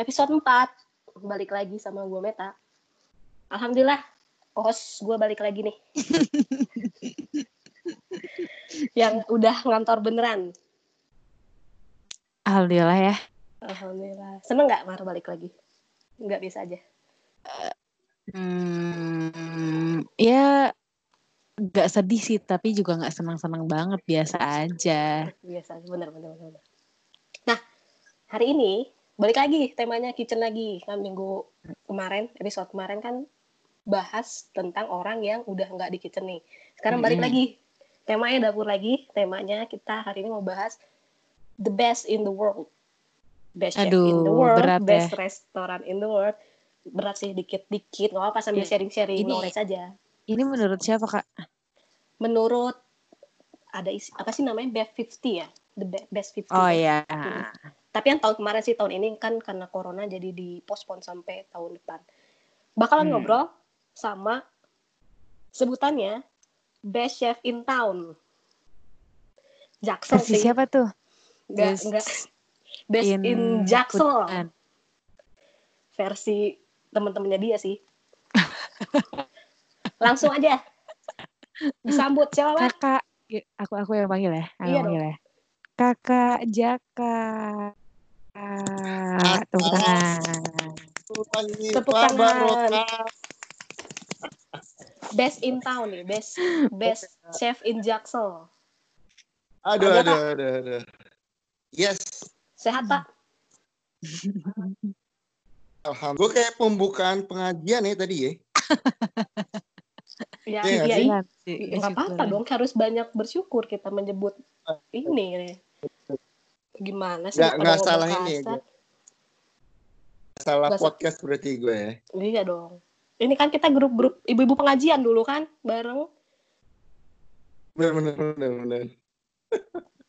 episode 4 balik lagi sama gue Meta. Alhamdulillah, host gue balik lagi nih. Yang udah ngantor beneran. Alhamdulillah ya. Alhamdulillah. Seneng nggak Mar balik lagi? Nggak bisa aja. Hmm, ya nggak sedih sih, tapi juga nggak senang-senang banget, biasa aja. Biasa, bener, bener, bener. Nah, hari ini balik lagi temanya kitchen lagi. Kan minggu kemarin, episode kemarin kan bahas tentang orang yang udah nggak di kitchen nih. Sekarang balik lagi. Temanya dapur lagi. Temanya kita hari ini mau bahas the best in the world. Best chef in the Aduh, world, berat best ya. restoran in the world. Berat sih dikit-dikit, nggak apa-apa sambil Iya. sharing-sharing Ini- knowledge aja. Ini menurut siapa kak? Menurut ada isi, apa sih namanya best 50 ya? The be- best 50. Oh ya. Tapi yang tahun kemarin sih tahun ini kan karena corona jadi dipospon sampai tahun depan. Bakalan Hmm. ngobrol sama sebutannya best chef in town. Jaksel sih. siapa tuh? Enggak, Best enggak. Best in, Jaksel. Putan. Versi teman-temannya dia sih. Langsung aja. Disambut siapa? Kakak, Ya, aku aku yang panggil ya. Aku Iya panggil ya. Kakak Jaka. Tepuk tangan. Tepuk tangan. Best in town nih, best best chef in Jaksel. Aduh, Ada, aduh, aduh, aduh. Yes. Sehat, Pak? Alhamdulillah. Gue kayak pembukaan pengajian ya tadi ya. Ya, Iya, iya, iya. Sih, Ya, nggak apa-apa dong, harus banyak bersyukur kita menyebut ini. Gimana sih? Nggak ngomong salah ini ya, kasar? Salah Masa- podcast berarti gue ya. Iya dong. Ini kan kita grup-grup ibu-ibu pengajian dulu kan, bareng. Bener, bener, bener, bener.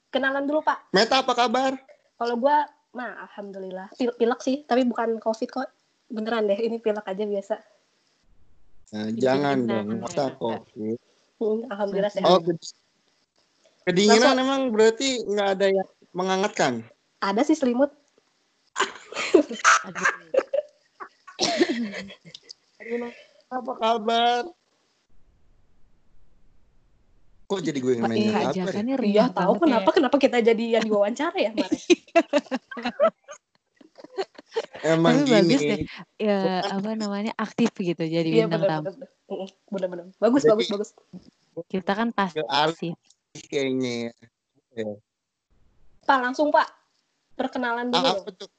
Kenalan dulu Pak. Meta apa kabar? Kalau gua, mah alhamdulillah. Pil pilek sih, tapi bukan covid kok. Beneran deh, ini pilek aja biasa. Nah, jangan Kedinginan dong, masa covid. Hmm, alhamdulillah sehat. Oh, ked- kedinginan emang berarti nggak ada yang menghangatkan. Ada sih selimut. Aduh. Apa kabar? Kok jadi gue yang nanya Kak kabar? Jaka ya? Iya tahu banget kenapa ya. kenapa kita jadi yang diwawancara ya kemarin. Emang Tapi bagus gini. deh. Ya apa namanya aktif gitu jadi Iya bintang tamu. benar-benar. Bagus Jadi- bagus bagus. Kita kan pasti sih. Kayaknya. Pak langsung Pak. Perkenalan dulu Ah, tuh?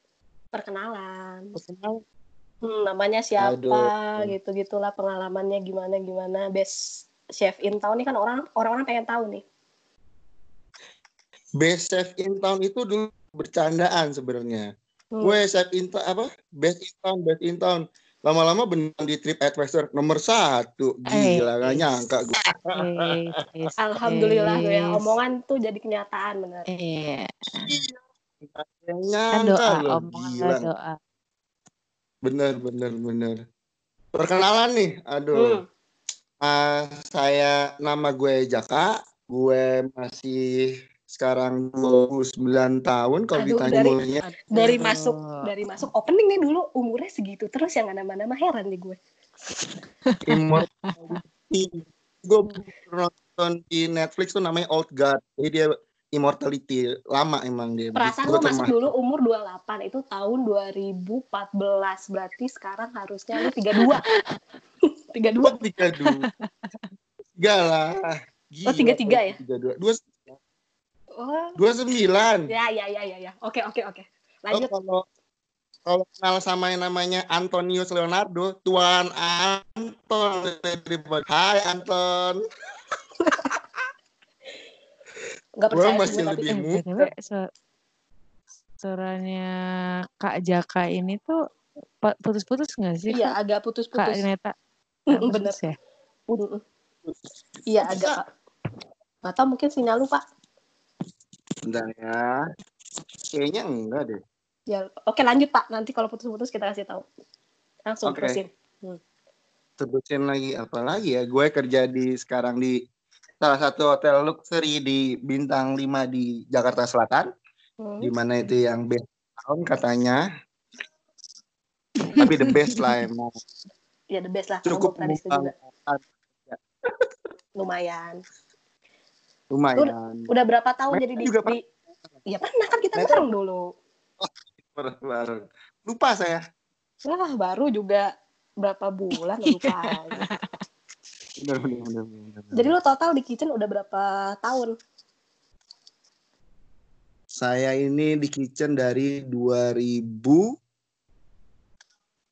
Perkenalan. Personal? Hmm, namanya siapa Aduh. gitu gitulah pengalamannya gimana gimana best chef in town nih kan orang orang-orang pengen tahu nih Best chef in town itu dulu bercandaan sebenarnya. Hmm. Gue chef in town apa? Best in town, best in town. Lama-lama beneran di trip advisor nomor satu. Gila, gak Eh, nyangka gue. Yes, alhamdulillah tuh ya omongan tuh jadi kenyataan bener Iya, Gak kan nyangka doa, loh. omongan Gila. doa. Bener, bener, bener. Perkenalan nih, aduh. Hmm. Ah, saya nama gue Jaka. Gue masih sekarang 29 tahun kalau ditanya dari, mulanya. dari masuk dari masuk opening nih dulu umurnya segitu terus yang nama-nama heran nih gue gue nonton di Netflix tuh namanya Old God jadi dia immortality lama emang dia perasaan gue masuk dulu umur 28 itu tahun 2014 berarti sekarang harusnya lu 32 32 32 tiga lah oh, ya? Gila. Oh, 33 ya? 32 oh dua sembilan. ya ya ya ya ya oke oke oke Oh, lanjut kalau kalau kenal sama yang namanya Antonius Leonardo, Tuan Anton. Hai Anton. Gue percaya masih gue tapi lebih Eh, muda. BTW, su- suaranya Kak Jaka ini tuh putus-putus nggak sih? iya Kak? agak Kak putus-putus Neta. Mm, Putus bener ya? Iya agak tahu mungkin sinyal lu pak Bentar ya. Kayaknya enggak deh. ya oke lanjut pak nanti kalau putus-putus kita kasih tahu langsung Oke. terusin Sebutin lagi apa lagi ya? Gue kerja di sekarang di salah satu hotel luxury di bintang 5 di Jakarta Selatan. Hmm. di mana itu yang best tahun katanya. Tapi the best lah emang. Ya the best lah. Cukup juga. Lumayan. Lumayan. Udah berapa tahun Mereka jadi di, juga di Ya pernah kan kita bareng dulu. Bareng-bareng. Lupa saya. Wah, baru juga berapa bulan lupa. Bener, bener, bener, bener. jadi lo total di kitchen udah berapa tahun? Saya ini di kitchen dari 2000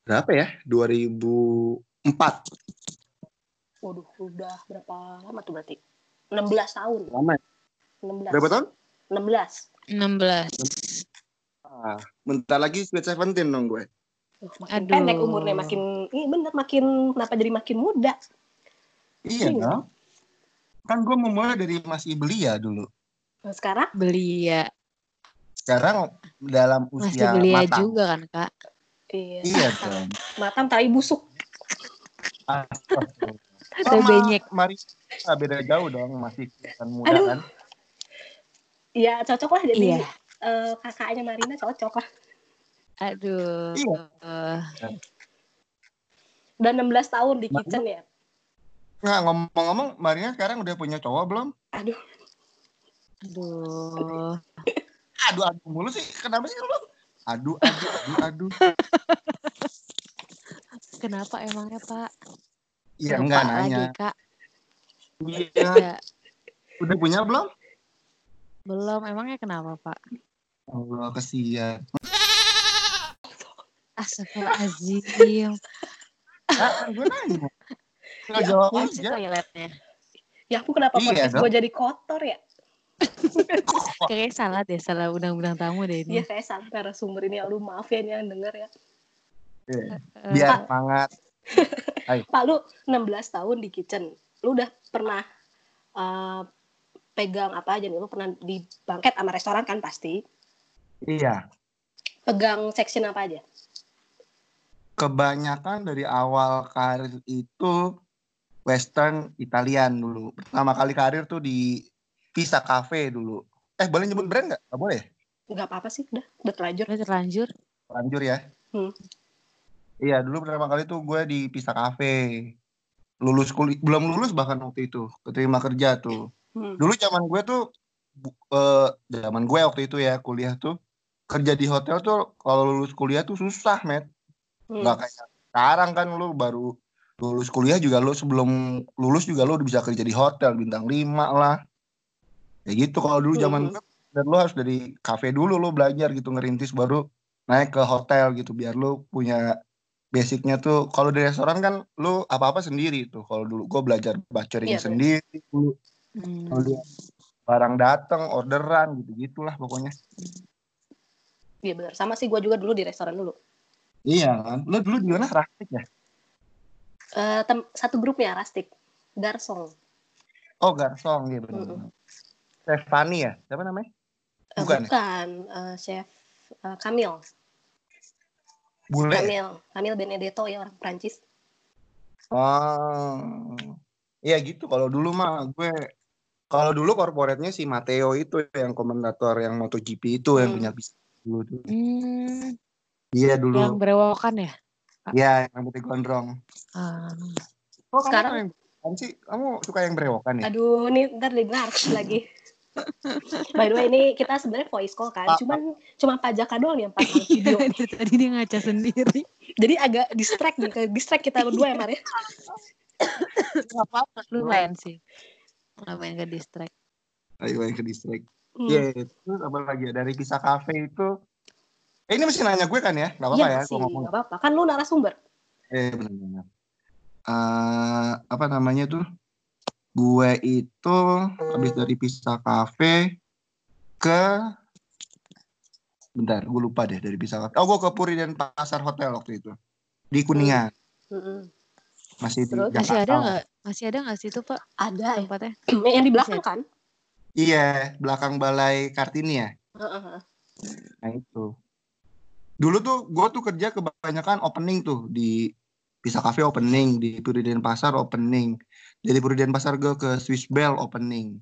berapa ya? 2004. Waduh, udah berapa lama tuh berarti? 16 tahun. Lama. ya? 16. Berapa tahun? 16. 16. Ah, bentar lagi Sweet Seventeen dong gue. Uh, makin Aduh. pendek umurnya, makin ini bener makin kenapa jadi makin muda? Iya Iya. dong. Kan gue memulai dari masih belia dulu. Nah, sekarang Beli ya. Sekarang dalam Masih usia beli ya matang. juga kan, Kak? iya, Iya dong. matam tai busuk. Sama benyek. Mari ah, beda jauh dong, masih kelihatan muda Aduh. kan. Iya, cocok lah jadi Iya. eh, kakaknya Marina cocok lah. Aduh. Iya. Eh, Udah 16 tahun di Marina? kitchen ya. Nggak ngomong-ngomong, Marina sekarang udah punya cowok belum? Aduh, aduh. Aduh, aduh mulu sih. Kenapa sih lu? Aduh, aduh, aduh, aduh. Kenapa emangnya, Pak? Iya, enggak lagi, nanya. Kak. Iya. Ya, Udah punya belum? belum. Emangnya kenapa, Pak? Allah, kesian. Astagfirullahaladzim. Ah, gue nanya. Nggak Ya jawab aja. toiletnya. ya aku kenapa Iya, podcast gue jadi kotor ya? Kayaknya salah deh, salah undang-undang tamu deh ini. Iya, saya salah narasumber ini. Lu maaf ya nih yang denger ya. Iya. Eh, Biar semangat. Pak, lu 16 tahun di kitchen. Lu udah pernah eh, pegang apa aja nih? Lu pernah di bangket sama restoran kan pasti. Iya. Pegang section apa aja? Kebanyakan dari awal karir itu Western Italian dulu. Pertama kali karir tuh di Pisa Cafe dulu. Eh, boleh nyebut brand nggak? Nggak boleh. Nggak apa-apa sih, udah, udah terlanjur. Udah terlanjur. Lanjur ya. Hmm. Iya, dulu pertama kali tuh gue di Pisa Cafe. Lulus kuliah, belum lulus bahkan waktu itu. Keterima kerja tuh. Hmm. Dulu zaman gue tuh, eh, zaman gue waktu itu ya kuliah tuh, kerja di hotel tuh kalau lulus kuliah tuh susah, Met. Hmm. Nggak kayak sekarang kan lu baru lulus kuliah juga lu sebelum lulus juga lu udah bisa kerja di hotel bintang 5 lah. Ya gitu kalau dulu zaman Hmm. gue dan lu harus dari kafe dulu lu belajar gitu ngerintis baru naik ke hotel gitu biar lu punya basicnya tuh kalau di restoran kan lu apa-apa sendiri tuh kalau dulu gue belajar bacoring Iya, bener. sendiri dulu Hmm. kalau dia barang datang orderan gitu gitulah pokoknya Iya benar. Sama sih gue juga dulu di restoran dulu. iya kan lu dulu di mana Rastik ya Eh, tem- satu grupnya Rastik. Garsong. oh garsong iya benar Mm-mm. Stefani ya siapa namanya Eh, Bukan ya? bukan. Eh, chef eh, Kamil. Bule Kamil. Kamil Benedetto ya orang Prancis. Oh, iya gitu. Kalau dulu mah gue, kalau dulu korporatnya si Matteo itu yang komentator yang MotoGP itu yang Hmm. punya bis dulu tuh. Hmm, Iya yang dulu. berewokan ya? Iya, yang rambutnya gondrong. Ah, Oh, Sekarang- kamu yang sih? Kamu suka yang berewokan ya? Aduh, ini ntar di narsis lagi. By the way, ini kita sebenarnya voice call kan. Pak, Cuman cuma pajakan doang yang pasang video. Dari tadi dia ngaca sendiri. Jadi agak distract nih, ke distract kita berdua ya, Mar ya. Nggak apa-apa. Lumayan sih. Lumayan ke distract. Ayo yang ke distrik. Hmm. Iya, terus apa lagi ya? Dari Pisa Cafe itu. Eh, ini mesti nanya gue kan ya? Gak apa-apa Iya ya? sih, Gue ngomong. nggak apa-apa. Kan lu narasumber. Eh benar-benar. Eh, apa namanya tuh? Gue itu habis dari Pisa Cafe ke bentar, gue lupa deh dari Pisa Cafe. Oh, gue ke Puri dan Pasar Hotel waktu itu di Kuningan, Mm-mm. masih di Terus? Masih Jakarta. ada nggak? Masih ada nggak sih itu Pak Ada ya. tempatnya? yang di belakang kan? Iya, belakang Balai Kartini ya. Heeh. Nah itu. Dulu tuh gue tuh kerja kebanyakan opening tuh di Pisa Cafe opening, di Puri dan Pasar opening. Dari Puri dan Pasar gue ke Swiss Bell opening.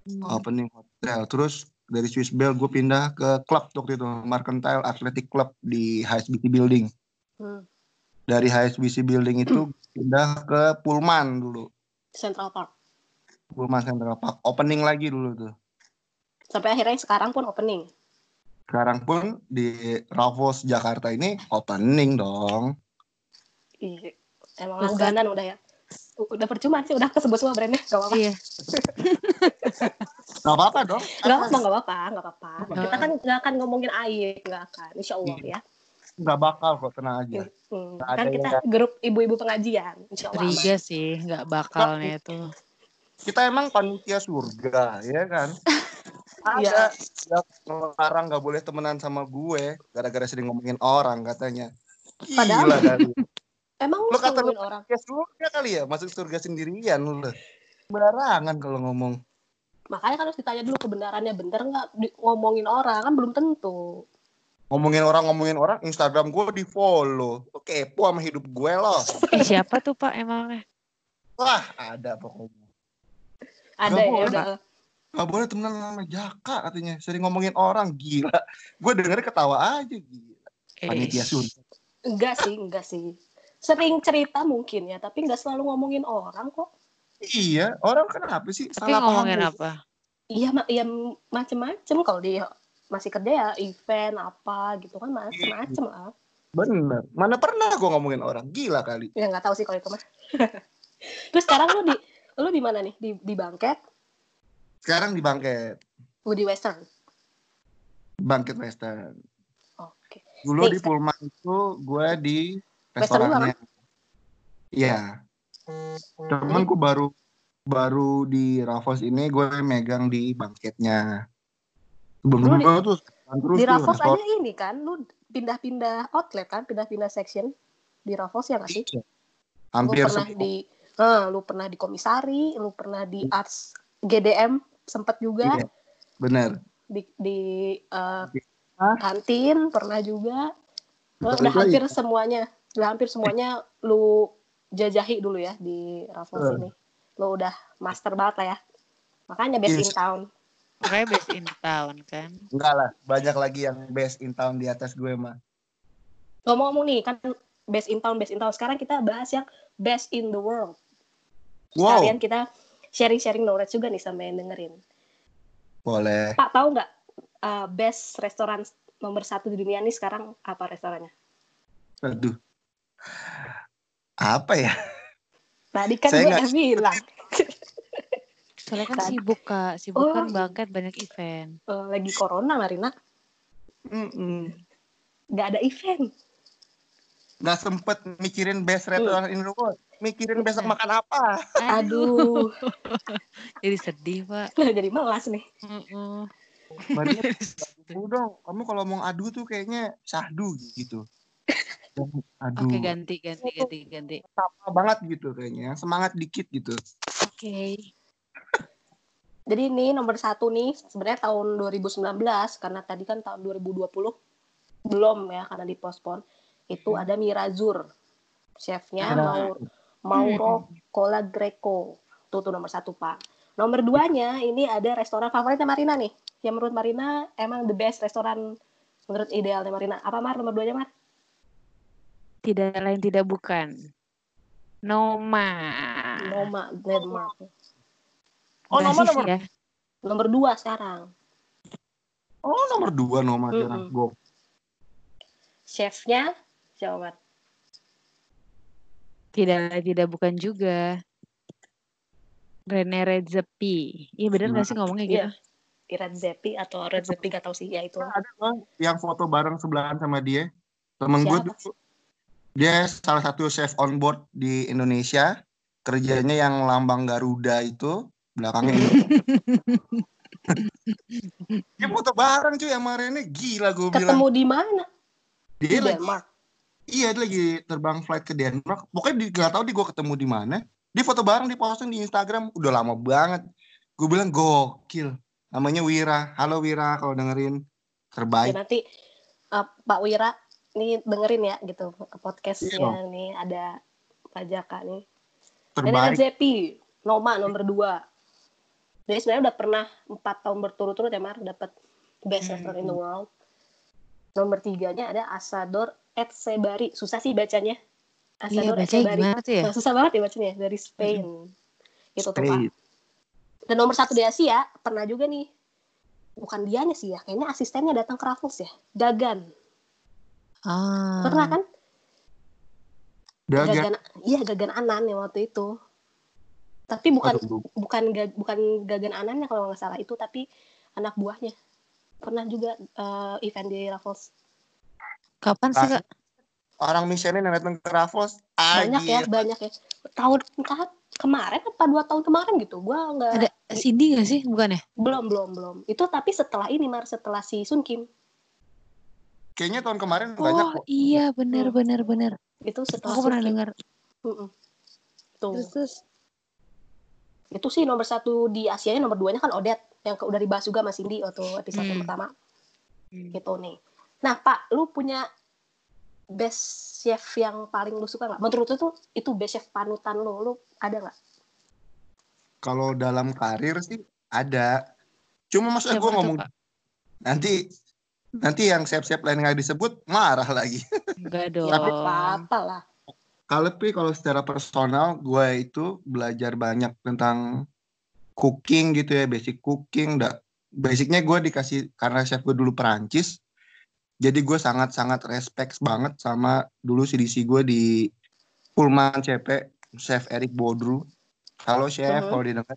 Hmm. opening hotel terus dari Swiss Bell gue pindah ke klub waktu itu Mercantile Athletic Club di HSBC Building Hmm. Dari HSBC Building itu pindah ke Pullman dulu. Central Park. Pullman Central Park. Opening lagi dulu tuh. Sampai akhirnya sekarang pun opening. Sekarang pun di Raffles Jakarta ini opening dong. Iya. Emang langganan udah ya. Udah percuma sih, udah kesebut semua brandnya. Gak apa-apa. Iya. Gak apa-apa dong. Gak apa-apa, gak apa-apa, gak apa-apa. Apa? Kita kan gak akan ngomongin aib, gak akan. Insya Allah ya. Gak bakal kok, tenang aja. Hmm. Nggak Kan kita yang- grup ibu-ibu pengajian. Insya Allah. Riga sih, nggak bakalnya itu. Kita emang panitia surga, ya kan? Iya. Ada yang ngelarang gak boleh temenan sama gue gara-gara sering ngomongin orang katanya. Gila Padahal-. Emang lu kata lu ngomongin orang? Ya surga kali ya, masuk surga sendirian lu. Barangan kalau ngomong. Makanya kan harus ditanya dulu kebenarannya bener nggak di- ngomongin orang kan belum tentu. Ngomongin orang, ngomongin orang, Instagram gue di follow. Lu kepo sama hidup gue loh. Eh siapa tuh Pak emangnya? Wah, ada pokoknya. Ada Nggak ya boleh. udah. Gak boleh temenan sama Jaka katanya. Sering ngomongin orang, gila. Gue dengernya ketawa aja, gila. Panitia surga. Enggak sih, enggak sih. Sering cerita mungkin ya, tapi nggak selalu ngomongin orang kok. Iya, orang kenapa sih? Tapi Salah ngomongin paham. apa? Iya, ma ya macem-macem kalau dia masih kerja ya event apa gitu kan macem-macem lah. Bener. Mana pernah gue ngomongin orang? Gila kali. Ya nggak tahu sih kalau itu mah. Terus sekarang lu di lu di mana nih? Di di Bangket, Sekarang di Bangket. lu di Western. Bangkit Western. Oke. Dulu Nih, di Pullman itu gue di restorannya. Iya. Cuman gue baru baru di Raffles ini gue megang di bangketnya. Lu dulu tuh terus Di tuh Raffles restoran. aja ini kan, lu pindah-pindah outlet kan, pindah-pindah section di Raffles ya nggak sih? Iya. Lu Hampir pernah semua. di, eh, lu pernah di komisari, lu pernah di Arts GDM sempet juga Iya. Bener. di di Hah? kantin pernah juga. Lu udah hampir semuanya, udah hampir semuanya lu jajahi dulu ya di Raffles Eh. ini. Lu udah master banget lah ya. Makanya best in Yes. town. Makanya best in town kan. Enggak lah, banyak lagi yang best in town di atas gue mah. Ngomong-ngomong nih, kan best in town, best in town. Sekarang kita bahas yang best in the world. Wow, Sekalian kita sharing-sharing knowledge juga nih sama yang dengerin. boleh. Pak tahu nggak uh, best restoran nomor satu di dunia nih sekarang apa restorannya? Aduh. Apa ya? Tadi kan Saya gue nggak- udah bilang Soalnya kan Kan. sibuk kak, sibuk Oh. kan bangket banyak event. uh, lagi corona Marina, Mm-mm. nggak ada event. Nggak sempet mikirin best restaurant in the world. Mikirin besok Nah. makan apa. Aduh, Jadi sedih pak. jadi melas nih. Mm-mm. Maria, aduh dong. Kamu kalau ngomong adu tuh kayaknya sahdu gitu. Aduh. Oke ganti ganti ganti ganti. Sama banget gitu kayaknya. Semangat dikit gitu. Oke. Jadi ini nomor satu nih sebenarnya tahun 2019 karena tadi kan tahun 2020 belum ya karena dipospon. Itu ada Mirazur, chefnya Ada. Mauro, Mauro Cola Greco. Itu tuh nomor satu pak. Nomor duanya ini ada restoran favoritnya Marina nih. Yang menurut Marina emang the best restoran menurut idealnya Marina. Apa Mar nomor duanya Mar? Tidak lain tidak bukan. Noma. Noma Denmark. Oh, Noma nomor- ya. Nomor dua sekarang. Oh nomor dua nomor Mm-mm. sekarang. Go. Chefnya siapa Mar? Tidak lain tidak bukan juga. Rene Redzepi. Iya bener gak sih ngomongnya gitu? Iya. Red Zepi atau Red Zepi gak tau sih ya itu. Ada yang foto bareng sebelahan sama dia. Temen gue dulu. Dia salah satu chef on board di Indonesia. Kerjanya yang lambang Garuda itu. Belakangnya ini. dia foto bareng cuy sama Rene. Gila gue bilang. Ketemu di mana? Di Dia lagi, Denmark. iya dia lagi terbang flight ke Denmark. Pokoknya di, gak tahu di gue ketemu di mana. Dia foto bareng di posting di Instagram. Udah lama banget. Gue bilang gokil. Namanya Wira. Halo Wira kalau dengerin. Ya, Terbaik. nanti uh, Pak Wira nih dengerin ya gitu podcastnya Iya. nih ada Pak Jaka nih. Dan Red Terbaik. Zepi, Noma nomor dua. Jadi sebenarnya udah pernah empat tahun berturut-turut ya Mar dapat best Hmm. restaurant in the world. Nomor tiganya ada Asador Etsebari susah sih bacanya Iya, Asador bacanya Etsebari ya? Nah, susah banget ya bacanya dari Spain itu tuh pak dan nomor satu di Asia pernah juga nih bukan dianya sih ya kayaknya asistennya datang ke Raffles ya Gagan Ah. pernah kan. Gagan iya Gagan Anan yang waktu itu tapi bukan Aduh, bukan bukan Gagan Anannya kalau nggak salah itu tapi anak buahnya pernah juga eh, event di Raffles Kapan sih, Kak? orang Michelin yang datang ke Raffles banyak ya banyak ya tahun kemarin apa dua tahun kemarin gitu gua nggak Ada Cindy gak sih? Bukan ya? belum belum belum itu tapi setelah ini mar setelah si Sun Kim kayaknya tahun kemarin banyak Oh kok iya benar Hmm. benar benar. itu setelah Aku pernah dengar. Tuh Terus terus. itu sih nomor satu di Asia nomor duanya kan Odet yang ke- udah dibahas juga sama Cindy waktu episode yang Hmm. pertama gitu nih nah Pak lu punya best chef yang paling lu suka nggak menurut lu tuh itu best chef panutan lu lu ada nggak kalau dalam karir sih ada cuma maksudnya gue ngomong Kak? nanti nanti yang chef-chef lain nggak disebut marah lagi. Enggak dong. nggak apa-apa lah. Kalau tapi kalau secara personal gue itu belajar banyak tentang cooking gitu ya basic cooking. Da, basicnya gue dikasih karena chef gue dulu Perancis jadi gue sangat sangat respect banget sama dulu CDC gue di Pullman CP chef Eric Bodru halo chef Mhm. kalau didengar.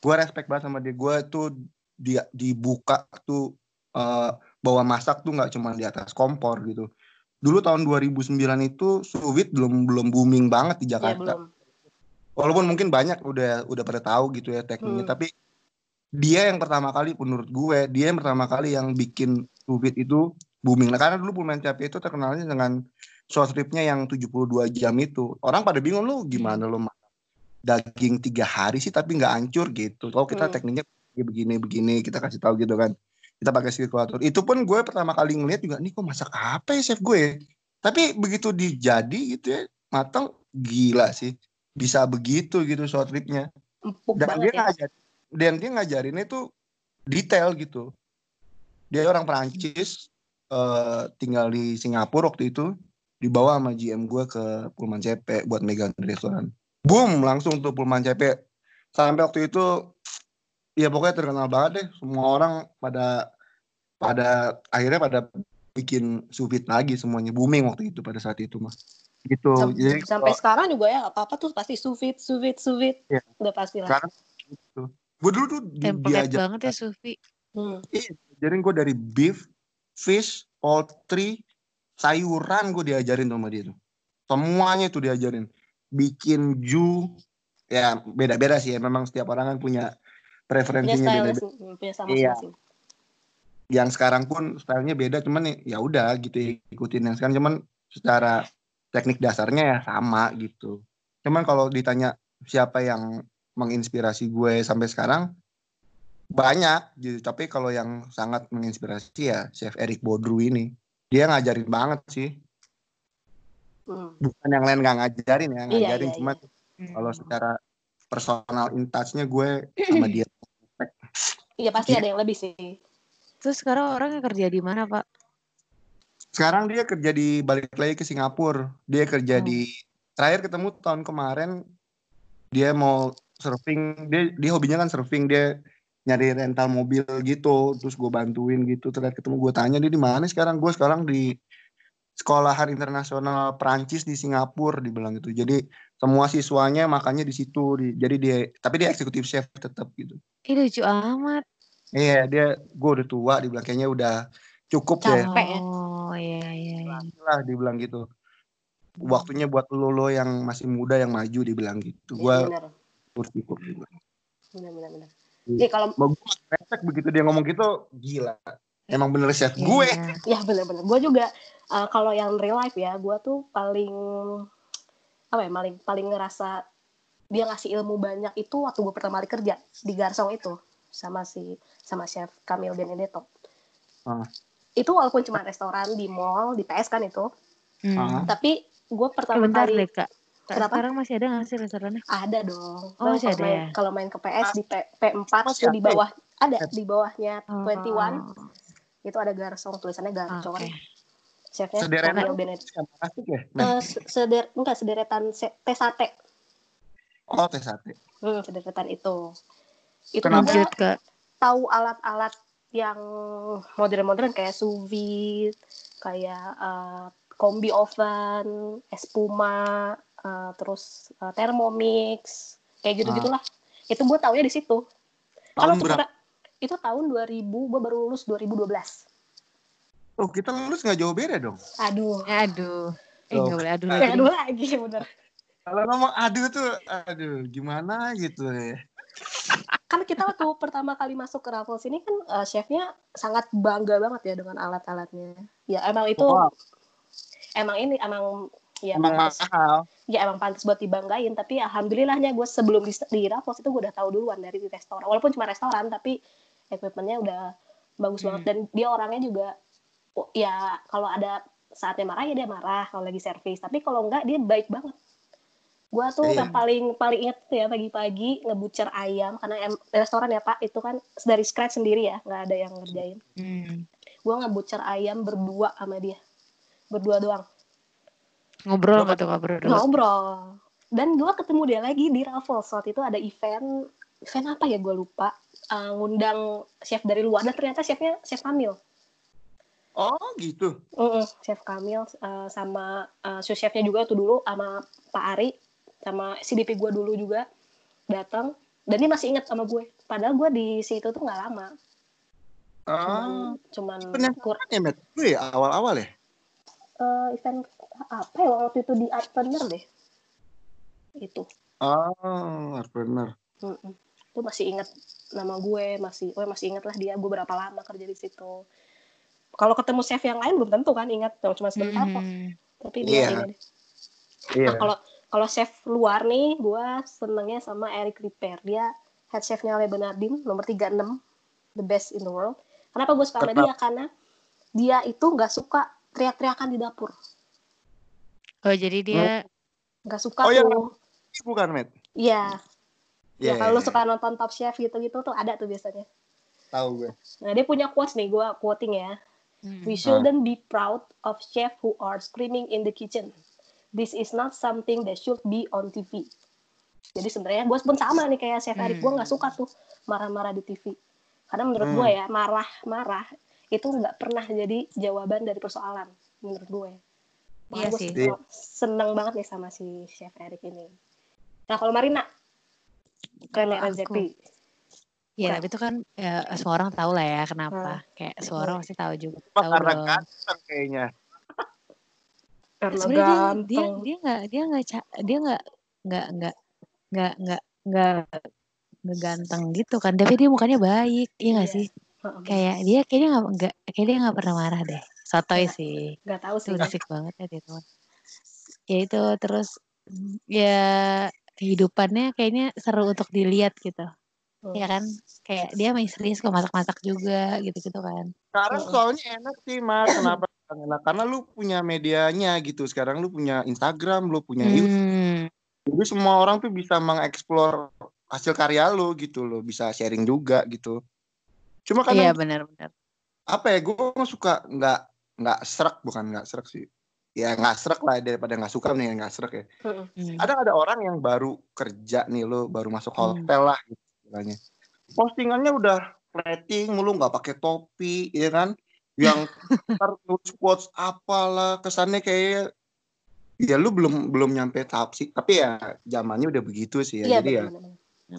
Gue respect banget sama dia. Gue tuh dia dibuka tuh eh, bawa masak tuh nggak cuma di atas kompor gitu. Dulu tahun 2009 itu suwit belum belum booming banget di ya Jakarta. belum. Walaupun mungkin banyak udah udah pada tahu gitu ya tekniknya Hmm. tapi dia yang pertama kali menurut gue dia yang pertama kali yang bikin suwit itu booming. Nah, karena dulu Pullman CP itu terkenalnya dengan short ribnya yang 72 jam itu. Orang pada bingung lu gimana lu daging tiga hari sih tapi nggak hancur gitu. Kalau kita Hmm. tekniknya begini begini kita kasih tahu gitu kan kita pakai sirkulator itu pun gue pertama kali ngeliat juga nih kok masak apa ya chef gue? Tapi begitu dijadi gitu ya matang gila sih. Bisa begitu gitu short ribnya empuk dan dia ya. ngajarin dan dia ngajarinnya tuh detail gitu. Dia orang Perancis eh, tinggal di Singapura waktu itu dibawa sama GM gue ke Pullman CP buat megang restoran. Boom langsung tuh Pullman CP sampai waktu itu ya pokoknya terkenal banget deh semua orang pada pada akhirnya pada bikin sous-vide lagi semuanya booming waktu itu pada saat itu mas gitu Sam- jadi sampai kalau- sekarang juga ya apa apa tuh pasti suvit suvit suvit Iya. udah pasti lah sekarang gitu gue dulu tuh di, diajak banget ya Sufi. Hmm. Iya, diajarin gue dari beef, fish, poultry, sayuran gue diajarin sama dia tuh. Semuanya itu diajarin. Bikin ju, ya beda-beda sih ya. Memang setiap orang kan punya preferensinya beda-beda. hmm, punya sama Iya. masing Yang sekarang pun stylenya beda, cuman ya- ya udah gitu ya, ikutin yang sekarang. Cuman secara teknik dasarnya ya sama gitu. Cuman kalau ditanya siapa yang menginspirasi gue sampai sekarang, banyak gitu tapi kalau yang sangat menginspirasi ya chef Eric Bodru ini dia ngajarin banget sih Hmm. bukan yang lain nggak ngajarin ya Iya, ngajarin iya, cuma Hmm. kalau secara personal in touch-nya gue sama dia iya pasti Iya. ada yang lebih sih. Terus sekarang orangnya kerja di mana, Pak? sekarang dia kerja di balik lagi ke Singapura. Dia kerja Oh. di terakhir ketemu tahun kemarin dia mau surfing. Dia dia hobinya kan surfing. Dia nyari rental mobil gitu terus gue bantuin gitu. Terakhir ketemu gue tanya dia di mana sekarang? Gue sekarang di sekolahan internasional Perancis di Singapura dibilang gitu. Jadi semua siswanya makannya di situ. Di, jadi dia tapi dia eksekutif chef tetap gitu Ih lucu amat. iya dia gue udah tua dibilang kayaknya udah cukup deh Capek ya. Oh iya iya. iya. lah dibilang gitu waktunya buat lo lo yang masih muda yang maju dibilang gitu Iya, gue benar bersyukur juga benar benar benar Iya. Nih kalau mau respect begitu dia ngomong gitu gila emang bener chef Iya. gue ya benar-benar gue juga uh, kalau yang real life ya gue tuh paling apa ya paling paling ngerasa dia ngasih ilmu banyak itu waktu gue pertama kali kerja di Garsong itu sama si sama chef Kamil Benedetto Ah. itu walaupun cuma restoran di mall di PS kan itu Hmm. Ah. tapi gue Eh, pertama bentar kali deh kak. Kenapa? sekarang masih ada nggak sih restorannya? ada dong Oh, masih kalau ada main, ya? kalau main ke PS di P, P4 Masih tuh di ya? bawah ada di bawahnya Oh, 21 itu ada Garsong tulisannya. Garcon chefnya Sederetan Camille asik ya. Nah, Eh, se- seder enggak sederetan se- teh sate oh teh sate. hmm, sederetan itu itu Kenapa? juga Lanjut ke tahu alat-alat yang modern-modern kayak sous vide, kayak eh, kombi oven, espuma, eh, terus eh, thermomix, kayak gitu gitulah. Itu gue taunya di situ. Kalau Tahun berapa? itu tahun 2000, gue baru lulus 2012. Oh kita lulus nggak jauh beda dong. Aduh, aduh. Eh Oh. nggak boleh aduh lagi. dulu lagi bener. Kalau ngomong aduh tuh, aduh gimana gitu ya. Kan kita waktu pertama kali masuk ke Raffles ini kan eh, chefnya sangat bangga banget ya dengan alat-alatnya. Ya emang itu, Wow. emang ini emang ya Emang pantas. mahal. ya emang pantas buat dibanggain tapi alhamdulillahnya gue sebelum di, di Raffles itu gue udah tahu duluan dari di restoran walaupun cuma restoran tapi equipmentnya udah bagus banget Hmm. dan dia orangnya juga ya kalau ada saatnya marah ya dia marah kalau lagi servis tapi kalau enggak dia baik banget gue tuh yang paling paling inget tuh ya pagi-pagi ngebucer ayam karena em- restoran ya pak. Itu kan dari scratch sendiri ya nggak ada yang ngerjain. Hmm. gue ngebucer ayam berdua sama dia. Berdua doang. Ngobrol nggak tuh ngobrol? ngobrol. Dan gue ketemu dia lagi di Raffles. Waktu itu ada event event apa ya gue lupa. Eh, ngundang chef dari luar. Dan ternyata chefnya chef Kamil. Oh gitu. Mm-mm, chef Kamil eh, sama eh, sous chefnya juga tuh dulu sama Pak Ari sama CDP gue dulu juga datang dan dia masih ingat sama gue padahal gue di situ tuh nggak lama Ah, cuman, cuman Penasaran kur ya, Matt? Lu ya awal-awal ya? eh, event apa ya waktu itu di Artpreneur deh itu Oh, bener. Mm-mm. Itu masih inget nama gue, masih, oh masih inget lah dia, gue berapa lama kerja di situ. Kalau ketemu chef yang lain belum tentu kan ingat, cuma sebentar kok. Hmm. Tapi dia Iya. ini. deh. Iya. Nah, kalau kalau chef luar nih, gue senengnya sama Eric Ripper. Dia head chefnya Le Bernardin, nomor 36, the best in the world. Kenapa gue suka sama dia? Karena dia itu nggak suka teriak-teriakan di dapur. Oh jadi dia Nggak suka Oh, iya. tuh. Bukan, Matt? Iya. Ya, Iya, kalau lu iya, suka nonton Top Chef gitu-gitu tuh ada tuh biasanya. Tahu gue. Nah, dia punya quotes nih, gue quoting ya. Hmm. We shouldn't be proud of chefs who are screaming in the kitchen. This is not something that should be on TV. Jadi sebenarnya gue pun sama nih kayak Chef Eric, gue Hmm. nggak suka tuh marah-marah di TV. Karena menurut Hmm. gue ya marah-marah itu nggak pernah jadi jawaban dari persoalan menurut gue. Makanya Iya gue sih. seneng, seneng banget nih sama si Chef Eric ini. Nah kalau Marina, Rene Kalau aku, Redzepi. Ya Bukan. tapi itu kan ya, semua orang tahu lah ya kenapa. Kayak semua orang pasti tahu juga. Tahu karena dong. ganteng kayaknya. Karena Sebenarnya dia dia dia nggak dia nggak dia nggak nggak nggak nggak nggak nggak nggak ganteng gitu kan. Tapi dia mukanya baik, iya nggak Iya. sih? Kayak dia kayaknya nggak nggak kayak dia nggak pernah marah deh. Sotoy Nggak. sih. Nggak tahu sih. Itu berisik banget ya dia tuh. Ya itu terus ya kehidupannya kayaknya seru untuk dilihat gitu. Hmm. Ya kan? Kayak dia main serius kok masak-masak juga gitu-gitu kan. Sekarang soalnya enak sih, Mas. Kenapa enak? Karena lu punya medianya gitu. Sekarang lu punya Instagram, lu punya YouTube. Hmm. Jadi semua orang tuh bisa mengeksplor hasil karya lu gitu loh. Bisa sharing juga gitu. Cuma Iya kadang benar-benar. apa ya, gue suka nggak nggak serak, bukan nggak serak sih. Ya nggak serak lah daripada nggak suka nih nggak serak ya. Heeh. Hmm. Ada ada orang yang baru kerja nih lo, baru masuk Hmm. hotel lah gitu istilahnya. Postingannya udah plating mulu nggak pakai topi, ya kan? Yang nulis quotes apalah kesannya kayak ya lu belum belum nyampe tahap sih. Tapi ya zamannya udah begitu sih ya. Iya Jadi ya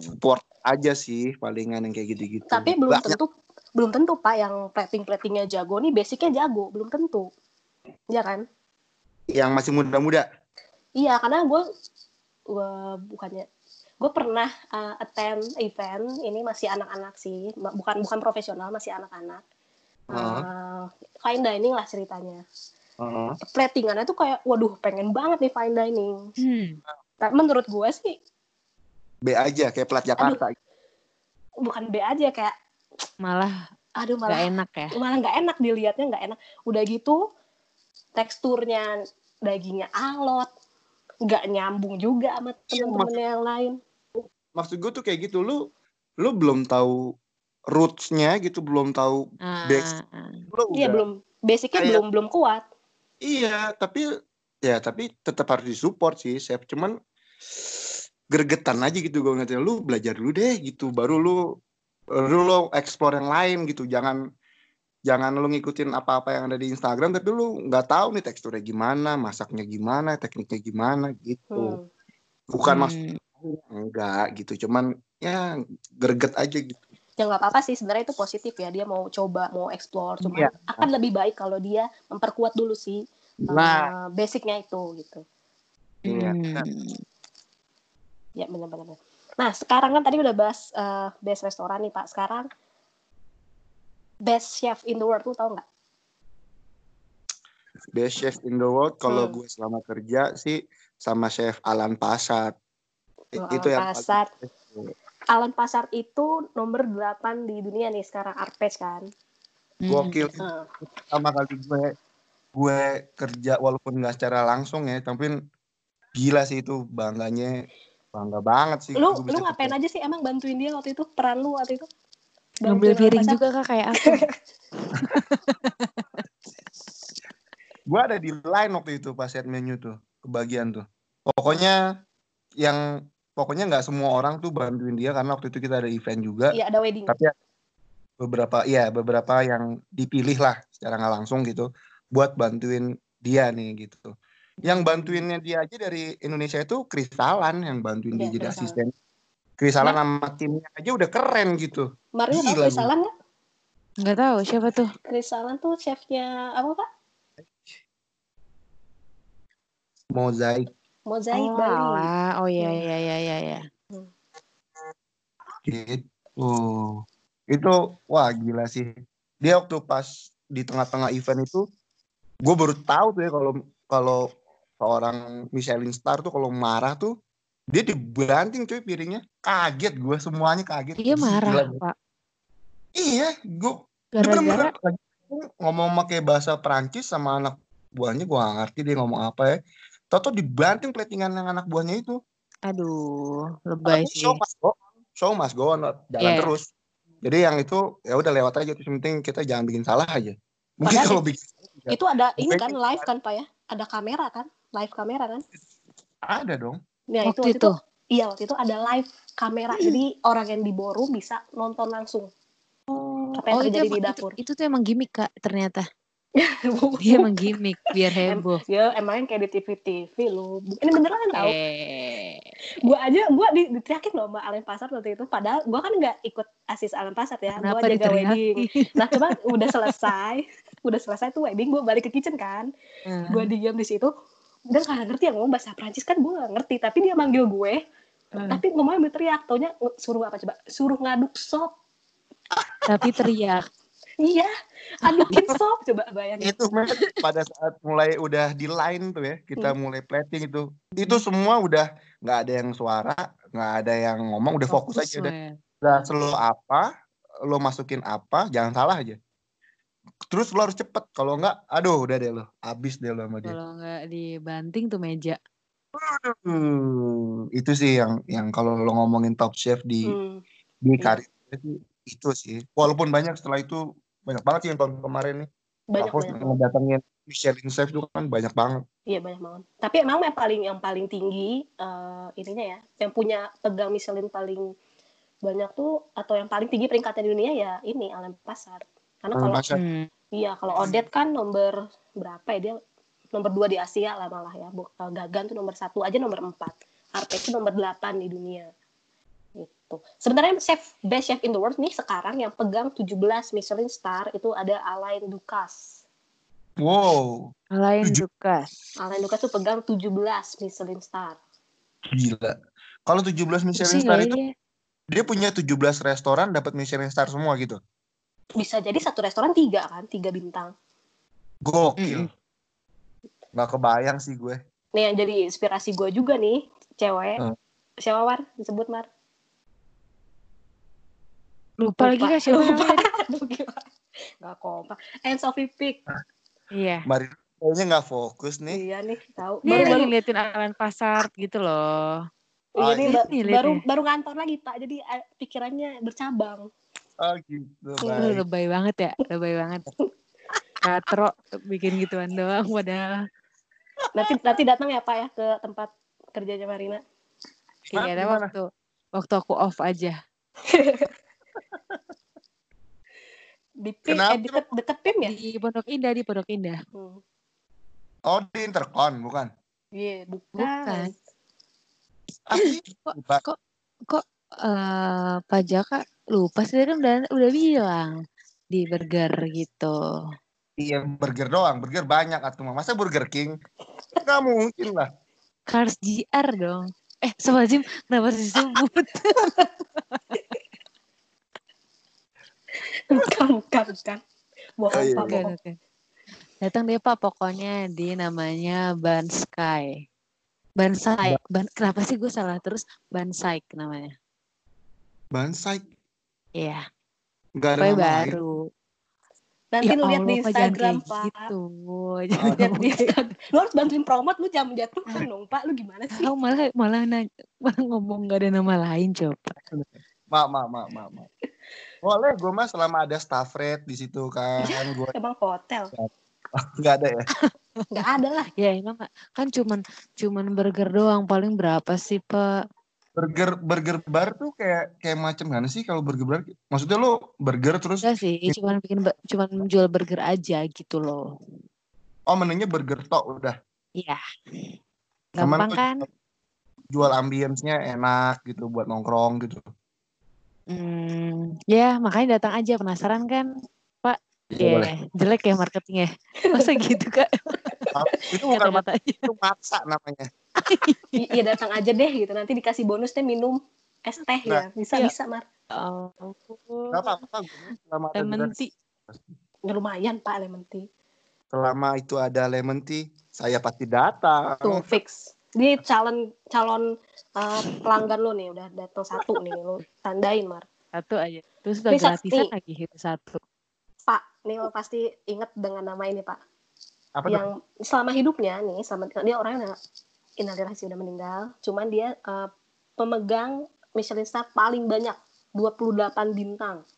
support aja sih palingan yang kayak gitu-gitu. Tapi belum Banyak. tentu belum tentu Pak yang plating platingnya jago nih basicnya jago belum tentu. Iya kan? yang masih muda-muda. Iya karena gue gue bukannya gue pernah uh, attend event ini masih anak-anak sih bukan bukan profesional masih anak-anak. Uh, fine dining lah ceritanya Heeh. platingannya tuh kayak waduh pengen banget nih fine dining Hmm. tapi menurut gue sih B aja kayak plat Jakarta. bukan B aja kayak Malah aduh nggak malah enak ya. malah nggak enak dilihatnya nggak enak udah gitu teksturnya dagingnya alot nggak nyambung juga sama Iya, temen-temen yang lain Maksud gue tuh kayak gitu lu lu belum tahu rootsnya gitu, belum tahu Ah, Back- ah. lu iya belum basicnya kayak- belum belum kuat Iya, tapi ya tapi tetap harus disupport sih, chef. Cuman gregetan aja gitu gue ngeliatnya lu belajar dulu deh gitu baru lu baru lu explore yang lain gitu jangan jangan lu ngikutin apa-apa yang ada di Instagram tapi lu nggak tahu nih teksturnya gimana masaknya gimana tekniknya gimana gitu Hmm. bukan Hmm. maksud enggak gitu cuman ya greget aja gitu Ya nggak apa-apa sih sebenarnya itu positif ya dia mau coba mau explore cuma Iya. akan lebih baik kalau dia memperkuat dulu sih nah eh, basicnya itu gitu. iya Hmm. Ya benar-benar. Nah sekarang kan tadi udah bahas eh, best restoran nih pak. Sekarang best chef in the world tuh tau nggak? best chef in the world kalau Hmm. gue selama kerja sih sama chef Alan Pasar Oh, itu Alan yang Pasar. paling- Alan Pasar itu nomor 8 di dunia nih sekarang Arpes kan. Hmm. gokil Eh, pertama kali gue gue kerja walaupun nggak secara langsung ya tapi gila sih itu bangganya bangga banget sih Lu lu ngapain kerja. aja sih emang bantuin dia waktu itu? Peran lu waktu itu? Ngambil piring juga kak kayak aku. gue ada di line waktu itu pas set menu tuh kebagian tuh pokoknya yang pokoknya nggak semua orang tuh bantuin dia karena waktu itu kita ada event juga Iya ada wedding. tapi ada beberapa iya beberapa yang dipilih lah secara nggak langsung gitu buat bantuin dia nih gitu yang bantuinnya dia aja dari Indonesia itu Kristalan yang bantuin dia Iya, jadi Kristalan. asisten Kristalan sama timnya aja udah keren gitu Mario tau Gila, Chris Alan nggak? Nggak tahu siapa tuh. Chris Alan tuh chefnya apa pak? mozaik Mozaik oh, Bali. alah. oh iya Hmm. iya iya iya. iya. gitu itu wah gila sih dia waktu pas di tengah-tengah event itu gue baru tahu tuh ya kalau kalau seorang Michelin star tuh kalau marah tuh dia dibanting cuy piringnya kaget gue semuanya kaget Dia Gila, marah gua. pak. iya gue Gara-gara ngomong pakai bahasa Perancis sama anak buahnya gue gak ngerti dia ngomong apa ya Toto dibanting platingan yang anak buahnya itu aduh lebay sih. show must go on. show must go on jalan Yeah. terus jadi yang itu ya udah lewat aja terus yang penting kita jangan bikin salah aja mungkin Padahal kalau bikin Itu ada ini kan live kan pak ya? Ada kamera kan? Live kamera kan? ada dong Ya Waktu itu waktu itu. itu. Iya waktu itu ada live kamera jadi orang yang di bisa nonton langsung. Oh, Apa yang oh, terjadi di dapur. Itu, itu tuh emang gimmick kak ternyata. Dia emang gimmick biar heboh. ya emang kayak di TV-TV lu. Ini beneran tau. Eh, Gue aja gue di, diteriakin loh sama Alen Pasar waktu itu. Padahal gue kan nggak ikut asis Alen Pasar ya. Gue kenapa jaga diteriaki? wedding. Nah cuma udah selesai, udah selesai tuh wedding gue balik ke kitchen kan. Hmm. Gue diam di situ. Udah gak ngerti yang ngomong bahasa Prancis kan gue gak ngerti. Tapi dia manggil gue. Hmm. Tapi ngomongnya berteriak. Taunya suruh apa coba? Suruh ngaduk sop. Tapi teriak. Iya, adukin sop. Coba bayangin. itu men, pada saat mulai udah di line tuh ya kita mulai plating itu itu semua udah nggak ada yang suara nggak ada yang ngomong udah fokus, aja udah udah selalu apa lo masukin apa jangan salah aja terus lo harus cepet kalau nggak aduh udah deh lo abis deh lo sama dia Kalau nggak dibanting tuh meja. Hmm, itu sih yang yang kalau lo ngomongin top chef di Hmm. di karir itu sih walaupun banyak setelah itu banyak banget sih yang tahun kemarin nih Banyak Aku banyak. banget. ngedatengin Michelin chef itu kan banyak banget Iya banyak banget. Tapi emang yang paling yang paling tinggi eh, ininya ya, yang punya pegang Michelin paling banyak tuh atau yang paling tinggi peringkatnya di dunia ya ini Alan Pasar. Karena Alan kalau. Hmm. iya kalau Odet kan nomor berapa ya dia nomor dua di Asia lah malah ya. Eh, Gagan tuh nomor satu aja nomor empat. Arpes itu nomor delapan di dunia. Gitu. Sebenarnya chef best chef in the world nih sekarang yang pegang 17 Michelin star itu ada Alain Ducasse. wow Alain Tujuh. Dukas. Alain Ducasse tuh pegang 17 Michelin star. gila kalau 17 Michelin Pusing star kali itu dia. dia punya 17 restoran dapat Michelin star semua gitu bisa jadi satu restoran tiga kan tiga bintang gokil Mm-mm. nggak kebayang sih gue nih yang jadi inspirasi gue juga nih cewek Hmm. siapa war disebut mar Lupa lagi kak siapa lupa. nggak kompak. And Sophie Pick. Iya. Mari kayaknya nggak fokus nih. Iya nih tahu. Baru lagi baru ngeliatin Alan Pasar gitu loh. iya Oh, nih ini ba- baru baru ngantor lagi pak. Jadi eh, pikirannya bercabang. Oh gitu baik lebay banget ya, lebay banget. katro bikin gituan doang padahal. Nanti nanti datang ya Pak ya ke tempat kerjanya Marina. Iya, ada waktu waktu aku off aja. Di PIM, Kenapa? eh, deket, deket PIM ya? Di Pondok Indah, di Pondok Indah. Hmm. Oh di intercon bukan? Iya, bukan. Bukan. Asli? Kok- Bukan. Kok eh Pak Jaka lupa sih tadi udah udah bilang di burger gitu. Iya burger doang, burger banyak atau masa Burger King? Gak mungkin lah. Cars GR dong. Eh, Sobat Jim, kenapa sih sebut? Bukan, bukan, bukan. Bohong, Oh, iya, Pak, oke. Datang deh Pak, pokoknya di namanya Ban Sky. Ban Saik. Ban, kenapa sih gue salah terus? Ban Saik namanya. Bansai Iya, Gak ada baru. Nanti Ya lu lihat di Instagram, Pak. Gitu. Oh, Jangan Lihat di Instagram. Lu harus bantuin promote, lu jangan menjatuhkan dong, Pak. Lu gimana sih? Tahu malah malah nanya, malah ngomong gak ada nama lain coba. Mak, mak, mak, mak, mak. Boleh, gue mah selama ada staff rate di situ kan, gue Emang hotel. nggak ada ya. Nggak ada lah. Ya emang kan cuman cuman burger doang paling berapa sih Pak? Burger burger bar tuh kayak kayak macam mana sih kalau burger bar? Maksudnya lo burger terus Enggak sih, cuman bikin cuman menjual burger aja gitu loh. oh menunya burger tok udah. Iya. Gampang kan? Jual ambience-nya enak gitu buat nongkrong gitu. Hmm, ya makanya datang aja penasaran kan, Pak? Iya, Ya, boleh. jelek ya marketingnya. Masa gitu kak? Itu bukan Kata-katanya. itu maksa namanya. I- Iya datang aja deh gitu. Nanti dikasih bonus deh minum es teh ya. Bisa Iya. bisa Mar. Oh, Gak apa-apa. gue Selama ada lemon tea. Ya, lumayan Pak lemon tea. selama itu ada lemon tea, saya pasti datang. Tuh fix. Dia calon calon uh, pelanggan lo nih udah datang satu nih lo tandain Mar. Satu aja. Terus udah Ini satu- gratisan nih. lagi itu satu. Pak, nih lo pasti inget dengan nama ini Pak. Apa tuh? yang selama hidupnya nih, selama dia orangnya innalillahi sih udah meninggal, cuman dia uh, pemegang Michelin star paling banyak 28 bintang.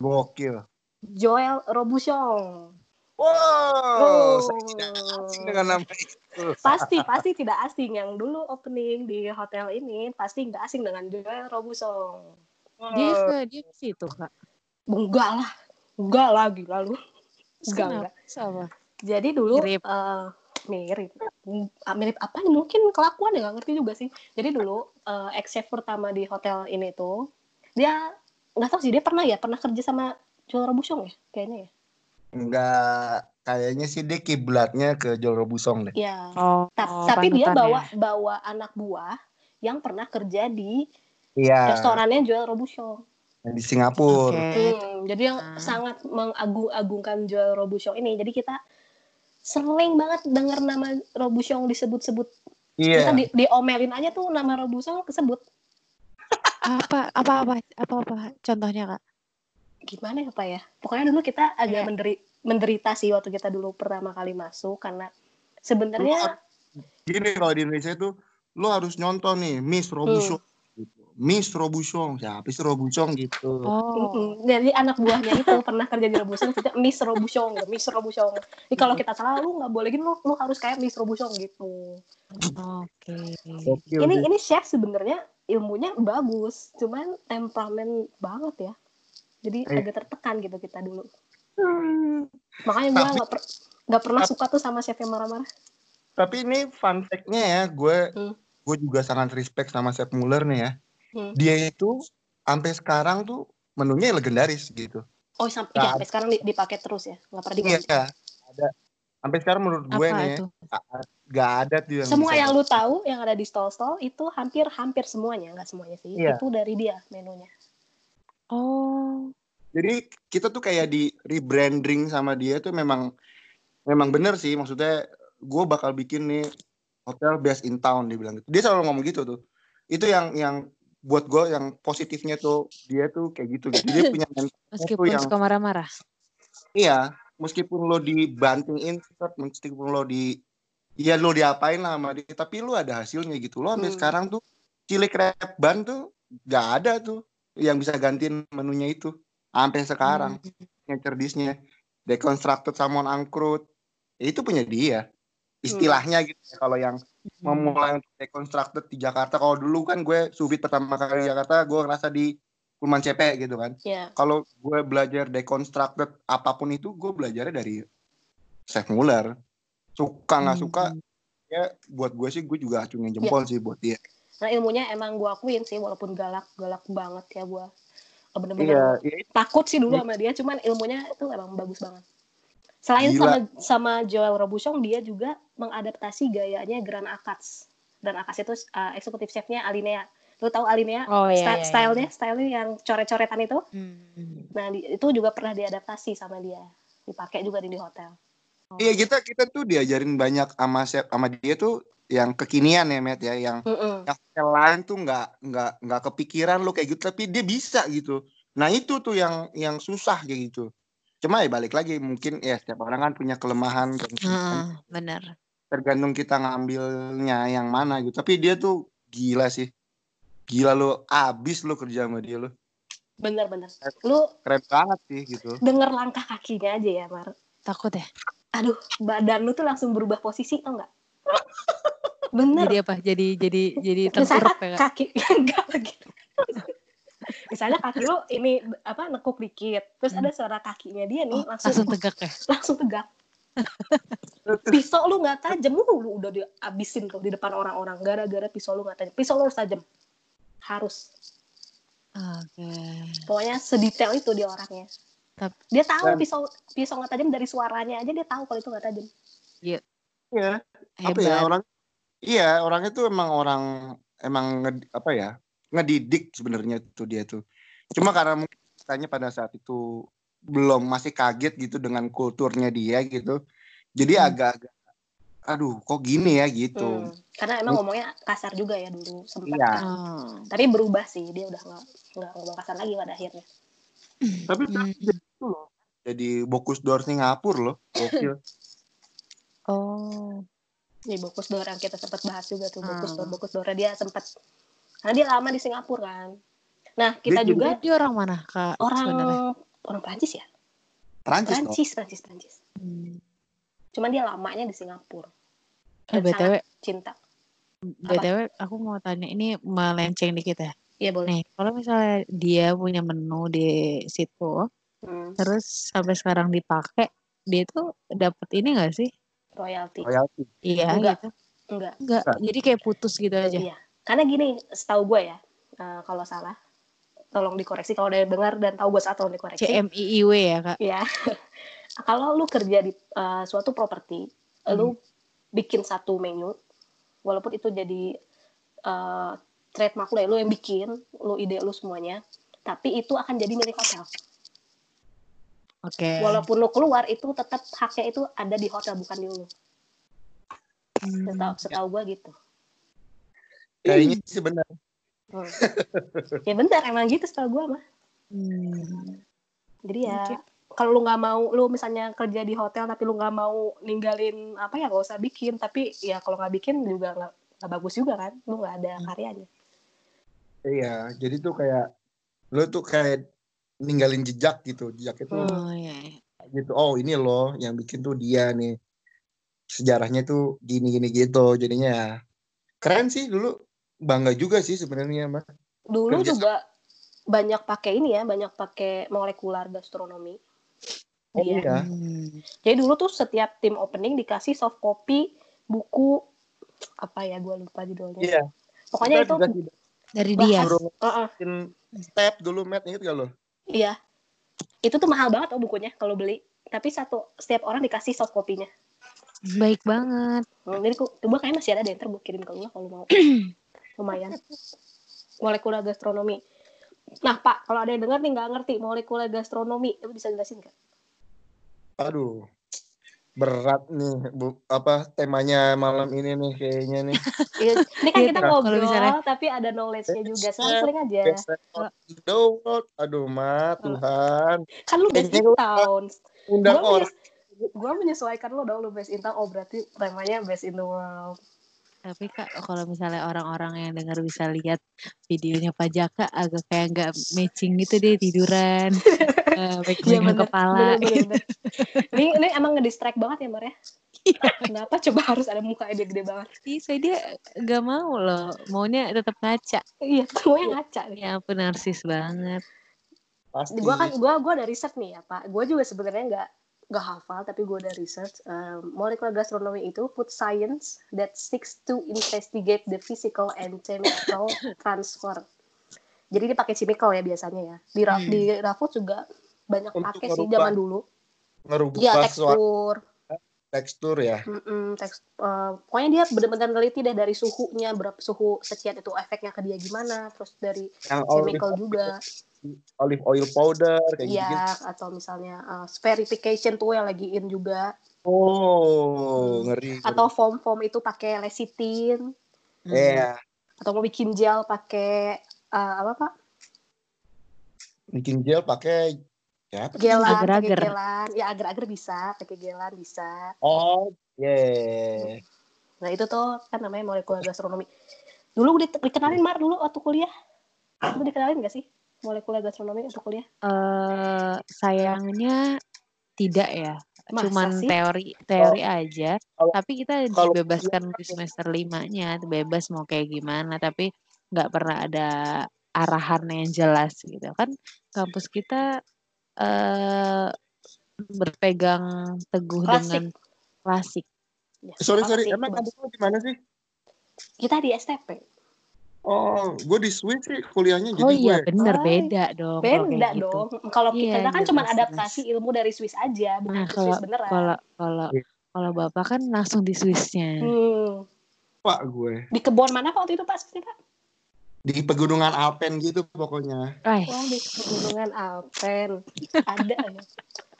Gokil. Joel Robuchon. Wow, Oh. saya tidak asing dengan nama itu. Pasti pasti tidak asing yang dulu opening di hotel ini pasti nggak asing dengan Joel Robuchon. Dia ke dia ke situ kak. Enggak lah, enggak lah gila lu. Enggak, enggak. Sama. Jadi dulu Mirip. eh, mirip. Mm, Mirip apa nih? Mungkin kelakuan ya nggak ngerti juga sih. Jadi dulu eh, ex chef pertama di hotel ini tuh dia nggak tahu sih dia pernah ya pernah kerja sama Joel Robuchon ya kayaknya ya. Enggak, kayaknya sih dia kiblatnya ke Joel Robusong deh. Ya. Oh, Ta- tapi dia bawa bawa anak buah yang pernah kerja di Iya, restorannya Joel Robuchon. di Singapura. Oke. Hmm, jadi yang Ah. sangat mengagung-agungkan Joel Robuchon ini. Jadi kita sering banget dengar nama Robuchon disebut-sebut. Iya, Kita di, diomelin aja tuh nama Robuchon kesebut. Apa apa apa apa apa contohnya kak? Gimana ya Pak ya? Pokoknya dulu kita agak Kayak- menderi, menderita sih waktu kita dulu pertama kali masuk karena sebenarnya gini kalau di Indonesia itu lo harus nyontoh nih Miss Robuchon gitu. Miss Robuchon, siapa sih Robuchon gitu. Oh. Jadi anak buahnya itu pernah kerja di Robuchon, kita Miss Robuchon, Miss Robuchon. Jadi kalau kita salah lu nggak boleh gitu, lu, lu harus kayak Miss Robuchon gitu. Oke. Gokil Ini ini chef sebenarnya ilmunya bagus, cuman temperamen banget ya. Jadi Eh. agak tertekan gitu kita dulu. Makanya gue Tapi- nggak per, nggak pernah suka tuh sama chef yang marah-marah. Tapi ini fun fact-nya ya, gue Hmm. gue juga sangat respect sama Chef Muller nih ya. Hmm. Dia itu sampai sekarang tuh menunya legendaris gitu. Oh sampai Nggak ya, sampai sekarang di- dipakai terus ya, nggak pernah Iya, diganti. ada. Sampai sekarang menurut gue Apa nih ya, itu? gak ada tuh yang Semua yang lu tahu yang ada di stall-stall itu hampir hampir semuanya, nggak semuanya sih. Iya. Itu dari dia menunya. Oh. Jadi kita tuh kayak di rebranding sama dia tuh memang memang bener sih maksudnya gue bakal bikin nih hotel best in town dia bilang gitu. Dia selalu ngomong gitu tuh. Itu yang yang buat gue yang positifnya tuh dia tuh kayak gitu gitu. Dia punya Meskipun yang- suka marah-marah. iya meskipun lo dibantingin meskipun lo di ya lo diapain lah sama dia tapi lo ada hasilnya gitu lo sampai Hmm. sekarang tuh cilik crab ban tuh gak ada tuh yang bisa gantiin menunya itu sampai sekarang Hmm. yang cerdisnya Deconstructed Salmon Angkrut. Ya, itu punya dia. Istilahnya gitu ya, kalau yang memulai untuk deconstructed di Jakarta. Kalau dulu kan gue subit pertama kali di Jakarta, gue ngerasa di Pullman CP gitu kan. Iya. Kalau gue belajar deconstructed apa pun itu, gue belajarnya dari Chef Muller. Suka nggak suka, ya buat gue sih gue juga acungin jempol sih buat dia. Nah ilmunya emang gue akuin sih walaupun galak galak banget ya gue bener-bener Iya, iya takut sih dulu sama dia cuman ilmunya itu emang bagus banget. Selain Gila. sama sama Joel Robuchon dia juga mengadaptasi gayanya Gran Akats. Gran Akats itu uh, eksekutif chefnya Alinea. Lu tahu Alinea? Oh iya. Sta- iya, iya. stylenya, stylenya yang coret-coretan itu. Hmm. Nah, di- itu juga pernah diadaptasi sama dia. Dipakai juga di, di hotel. Iya kita kita tuh diajarin banyak sama sama dia tuh yang kekinian ya Matt ya yang Mm-mm. yang lain tuh nggak nggak nggak kepikiran lo kayak gitu tapi dia bisa gitu. Nah itu tuh yang yang susah kayak gitu. Cuma ya balik lagi mungkin ya setiap orang kan punya kelemahan dan Heeh, bener. tergantung kita ngambilnya yang mana gitu. Tapi dia tuh gila sih. Gila lo abis lo kerja sama dia lo. Bener-bener. Lu Keren banget sih gitu. denger langkah kakinya aja ya, Mar. Takut ya? Aduh, badan lu tuh langsung berubah posisi, tau nggak? Bener. Jadi apa? Jadi jadi jadi Misalnya tengkurap ya kak? kaki enggak lagi. Misalnya kaki lu ini apa nekuk dikit, terus ada suara kakinya dia nih Oh, langsung langsung tegak ya? langsung tegak. Pisau lu nggak tajam, lu, lu udah dihabisin tuh di depan orang-orang gara-gara pisau lu nggak tajam. Pisau lu harus tajam. Harus. Oke. Pokoknya sedetail itu dia orangnya. Tapi- Dia tahu Dan- pisau pisau nggak tajam dari suaranya aja dia tahu kalau itu nggak tajam. Iya. apa Hebat. ya orang iya orangnya tuh emang orang emang apa ya ngedidik sebenarnya tuh dia tuh cuma karena mungkin katanya pada saat itu belum masih kaget gitu dengan kulturnya dia gitu jadi Hmm. agak-agak aduh kok gini ya gitu Hmm. Karena emang ngomongnya kasar juga ya dulu sempat. Iya. kan. Oh. Tapi berubah sih dia udah nggak nggak ngomong kasar lagi pada akhirnya. Tapi Hmm. itu loh jadi bokus door Singapura loh gokil Oh. Di Bokus Dora yang kita sempat bahas juga tuh Bokus Hmm. Dora Bokus Dora dia sempat karena dia lama di Singapura kan. Nah kita Dia juga Dia orang mana kak? orang sebenarnya? orang Prancis ya, Prancis Prancis Prancis Prancis. Hmm. Cuman dia lamanya di Singapura. Eh, btw, cinta. btw, aku mau tanya ini melenceng dikit ya. Iya boleh. Nih, kalau misalnya dia punya menu di situ, Hmm, terus sampai sekarang dipakai, dia tuh dapat ini gak sih? royalty. royalty Iya Enggak. gitu. Enggak. Enggak, Enggak. jadi kayak putus gitu aja. Iya. Karena gini, setahu gue ya, eh, kalau salah, tolong dikoreksi. Kalau ada yang dengar dan tahu gue salah, tolong dikoreksi. CMIIW ya kak? Ya. kalau lu kerja di eh, suatu properti, lu bikin satu menu, walaupun itu jadi eh, trademark lu ya, lu yang bikin, lu ide lu semuanya, tapi itu akan jadi milik hotel. Oke. Walaupun lu keluar, itu tetap haknya itu ada di hotel, bukan di lu. Hmm. Setahu, setahu gue gitu. kayaknya sih benar Hmm. ya bentar, emang gitu setahu gue mah. Hmm. Jadi ya kalau lu nggak mau, lu misalnya kerja di hotel tapi lu nggak mau ninggalin apa ya nggak usah bikin. Tapi ya kalau nggak bikin juga nggak nggak bagus juga kan, lu nggak ada Hmm. karyanya. Iya jadi tuh kayak lo tuh kayak ninggalin jejak gitu jejak itu. Oh iya. iya. gitu oh ini loh yang bikin tuh dia nih sejarahnya tuh gini gini gitu jadinya ya keren sih dulu bangga juga sih sebenarnya mah Dulu Kerja juga banyak pakai ini ya, banyak pakai molekular gastronomi. oh Dia. iya Hmm. Jadi dulu tuh setiap tim opening dikasih soft copy buku apa ya gue lupa judulnya. iya Pokoknya itu Kita juga Dari dia. suruh Heeh, bikin step dulu Matt inget gak lo iya. Itu tuh mahal banget oh bukunya kalau beli. Tapi satu setiap orang dikasih soft copy-nya. Baik banget. Hmm, jadi gue kayaknya masih ada deh, ntar gue kirim ke lu lah kalau mau. Lumayan. Molekular gastronomi. Nah Pak, kalau ada yang dengar nih nggak ngerti molekular gastronomi, itu bisa jelasin nggak? aduh berat nih bu apa temanya malam ini nih kayaknya nih Iya, Ini kan Iya, kita ngobrol, misalnya- tapi ada knowledge-nya juga. Aja. Best record in the world. aduh ma Tuhan Kan lu best in town. undang orang gue menyesuaikan lo dong, lu best in town. Oh berarti temanya best in the world. Tapi kak kalau misalnya orang-orang yang dengar bisa lihat videonya Pak Jaka agak kayak nggak matching gitu deh tiduran, uh, pegang kepala. Bener, bener, bener. ini ini emang ngedistract banget ya Mar ya. Kenapa coba harus ada muka dia gede banget? Iya, saya dia nggak mau loh, maunya tetap ngaca. Iya, semuanya ngaca nih. Ya ampun narsis banget. Pasti. Gue kan gue gue ada riset nih ya Pak. Gue juga sebenarnya nggak nggak hafal tapi gue ada research um, molecular gastronomy itu food science that seeks to investigate the physical and chemical transfer. Jadi dia pakai chemical ya biasanya ya. Di Hmm. di juga banyak pakai sih zaman dulu. ngerubah iya suatu tekstur tekstur ya. Mm-mm, teks, eh, pokoknya dia benar-benar neliti deh dari suhunya berapa suhu sekian itu efeknya ke dia gimana terus dari Yang olive, chemical juga olive oil powder kayak gitu. ya atau misalnya eh, spherification tuh yang lagi in juga Oh, ngeri. ngeri. atau foam foam itu pakai lecithin Iya, atau mau bikin gel pakai eh, apa pak bikin gel pakai ya. apa? gelan pakai Agar-agar. gelan ya agar-agar bisa pakai gelan bisa Oh, yeah. nah itu tuh kan namanya molekular gastronomi dulu di- dikenalin mar dulu waktu kuliah lu dikenalin gak sih molekular gastronomi waktu kuliah eh sayangnya tidak ya. Masa Cuman sih? teori teori aja. kalau- tapi kita kalau dibebaskan di semester limanya, bebas mau kayak gimana. Tapi nggak pernah ada arahan yang jelas gitu kan. Kampus kita eh berpegang teguh Klasik. dengan klasik. Ya, Sorry, sorry. sih, Emang lu di mana sih? kita di STP Oh, gue di Swiss sih kuliahnya jadi oh iya gue. bener Oh, beda dong. kalau beda kayak gitu. dong kalau Iya, kita kan jelas, cuma adaptasi ilmu dari Swiss aja bukan Nah kalau Swiss beneran kalau kalau Iya. kalau bapak kan langsung di Swissnya. hmm. Pak gue. di kebun mana pak waktu itu pak kita Di pegunungan Alpen gitu pokoknya. Eh, Oh, di pegunungan Alpen. Ada ya.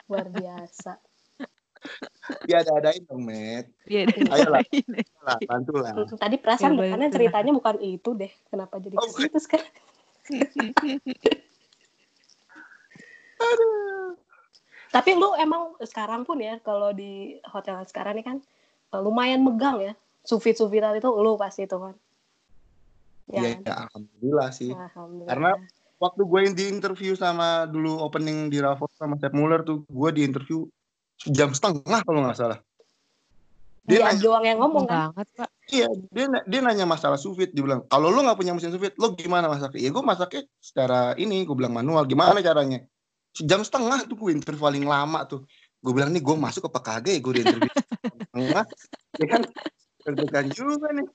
Luar biasa. Ya ada-adain dong, Met. dia Ayolah. Lah, bantulah. Tadi perasaan Ya, depannya ceritanya bukan itu deh. Kenapa jadi Oh, situ sekarang? Tapi lu emang sekarang pun ya, kalau di hotel sekarang nih kan, eh, lumayan megang ya. Sufit-sufitan itu lu pasti itu kan. Ya, Iya, ya, alhamdulillah sih. Alhamdulillah. Karena- Waktu gue di interview sama dulu opening di Raffles sama Sepp Muller tuh, gue di interview jam setengah kalau nggak salah. Dia dia nanya, doang yang ngomong kan. banget pak. iya, dia, dia nanya masalah vide. Dia bilang, kalau lu nggak punya mesin vide, lu gimana masaknya? Ya gue masaknya secara ini, gue bilang manual. Gimana caranya? Jam setengah tuh gue interview paling lama tuh. Gue bilang nih gue masuk apa kagak ya gue di interview setengah. Ya kan deg-degan juga nih.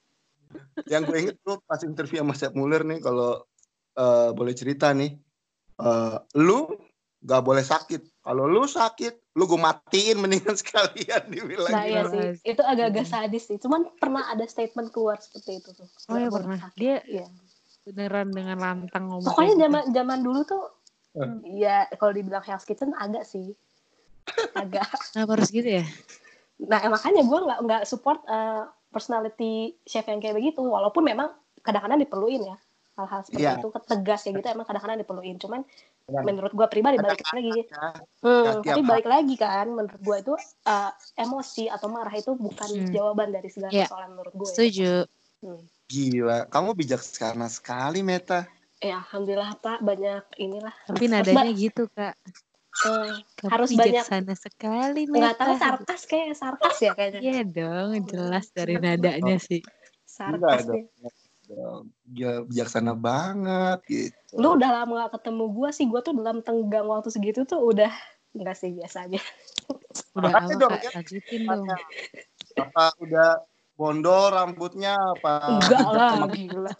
Yang gue inget tuh pas interview sama Sepp Muller nih, kalau eh, boleh cerita nih, eh, lu gak boleh sakit. Kalau lu sakit, lu gue matiin mendingan sekalian dibilang Nah iya sih, itu agak-agak sadis sih. Cuman pernah ada statement keluar seperti itu tuh. Oh ya boleh pernah. sakit. Dia Iya. beneran dengan lantang ngomong. Pokoknya gitu. zaman zaman dulu tuh Eh. ya kalau dibilang Hell's Kitchen agak sih. Agak. Kenapa harus gitu ya? Nah, makanya gue nggak nggak support eh, personality chef yang kayak begitu walaupun memang kadang-kadang diperluin ya hal-hal seperti Iya. itu ketegas ya gitu emang kadang-kadang diperluin cuman Iya. menurut gue pribadi balik lagi Ya, hmm, tapi hal. balik lagi kan menurut gue itu eh, emosi atau marah itu bukan Hmm. jawaban dari segala Iya. persoalan menurut gue Setuju. Hmm. Gila, kamu bijaksana sekali Meta. Eh, alhamdulillah pak banyak inilah Tapi nadanya gitu kak. Eh, Kamu Harus banyak- bijaksana sekali nggak tahu sarkas kayak sarkas ya kayaknya Iya dong, jelas dari nadanya sih. sarkas dong. Gila, bijaksana banget gitu. lu udah lama gak ketemu gue sih gue tuh dalam tenggang waktu segitu tuh udah enggak sih biasa aja Udah apa dong, ya. Lanjutin dong. Apa udah bondol rambutnya apa? enggak lah gila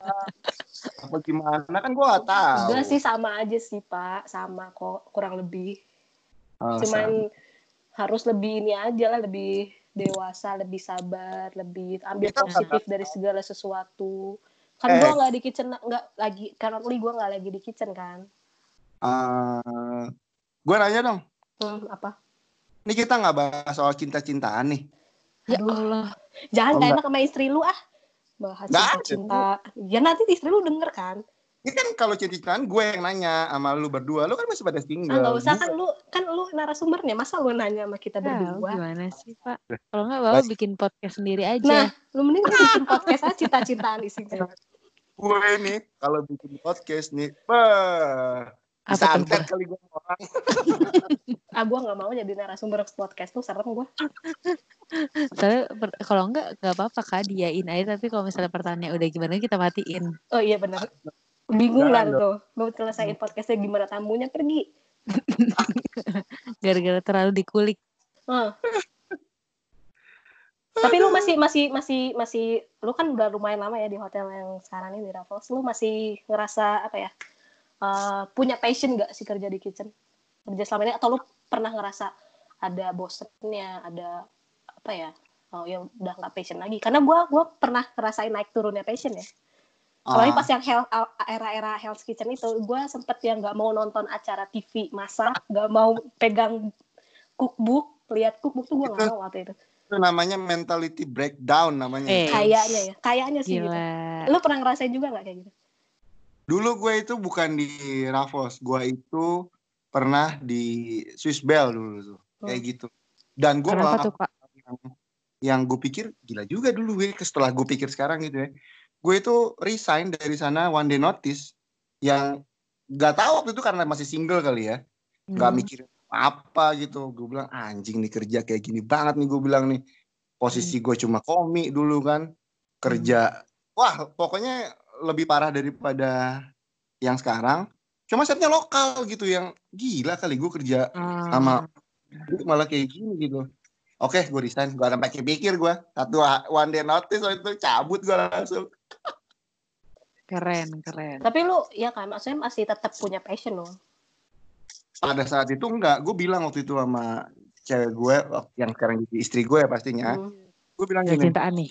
Apa gimana kan gua gak tahu. enggak sih sama aja sih pak sama kok kurang lebih Oh, cuman harus lebih ini aja lah lebih dewasa lebih sabar lebih ambil Kita positif dari segala sesuatu kan Eh. gue nggak di kitchen nggak lagi currently gue nggak lagi di kitchen kan Eh, gue nanya dong. hmm, apa Ini kita nggak bahas soal cinta-cintaan nih. Ya Aduh. Allah. Jangan Oh, gak enggak. enak sama istri lu ah. Bahas cinta cinta. Ya nanti istri lu denger kan. Ini kan kalau cerita-ceritaan gue yang nanya sama lu berdua, lu kan masih pada single. Ah, nggak usah. Gue- kan lu kan lu narasumbernya. Masa lu nanya sama kita Tahu berdua? gimana sih Pak? Kalau nggak bapak Mas- bikin podcast sendiri nah aja. lu mending bikin podcast aja cita-citaan isinya. Gue nih kalau bikin podcast nih, bah, Apa tuh? santet Pak? kali gue orang. ah gua nggak mau jadi narasumber podcast tuh serem gua Soalnya per- kalau nggak nggak apa-apa kak diain aja. Tapi kalau misalnya pertanyaan udah gimana kita matiin. oh iya benar bingung lah tuh mau selesaiin podcastnya gimana tamunya pergi Gara-gara terlalu dikulik. Ah. Tapi lu masih masih masih masih lu kan udah lumayan lama ya di hotel yang sekarang ini di Raffles. Lu masih ngerasa apa ya? Eh, punya passion gak sih kerja di kitchen? Kerja selama ini atau lu pernah ngerasa ada bosennya, ada apa ya? Oh ya udah nggak passion lagi. Karena gua gua pernah ngerasain naik turunnya passion ya. Apalagi Ah, pas yang health, era-era Hell's Kitchen itu, gue sempet yang nggak mau nonton acara TV masak, nggak mau pegang cookbook, lihat cookbook tuh gue nggak mau waktu itu. itu namanya mentality breakdown namanya. Eh. Kayaknya ya, kayaknya sih gitu. Lu pernah ngerasain juga nggak kayak gitu? Dulu gue itu bukan di Raffles, gue itu pernah di Swiss Bell dulu tuh, kayak gitu. Dan gue Pak? yang, yang gue pikir gila juga dulu gue setelah gue pikir sekarang gitu ya gue itu resign dari sana one day notice yang nggak tahu waktu itu karena masih single kali ya nggak Hmm. mikirin apa gitu gue bilang anjing nih kerja kayak gini banget nih gue bilang nih posisi gue cuma komik dulu kan kerja wah pokoknya lebih parah daripada yang sekarang cuma setnya lokal gitu yang gila kali gue kerja Ah. sama malah kayak gini gitu oke gue resign gue sampai pikir gue satu one day notice waktu itu cabut gue langsung Keren, keren. Tapi lu ya kan, maksudnya masih tetap punya passion lo. pada saat itu enggak gue bilang waktu itu sama cewek gue yang sekarang jadi istri gue ya pastinya Hmm. gue bilang Ya gini cintaan nih.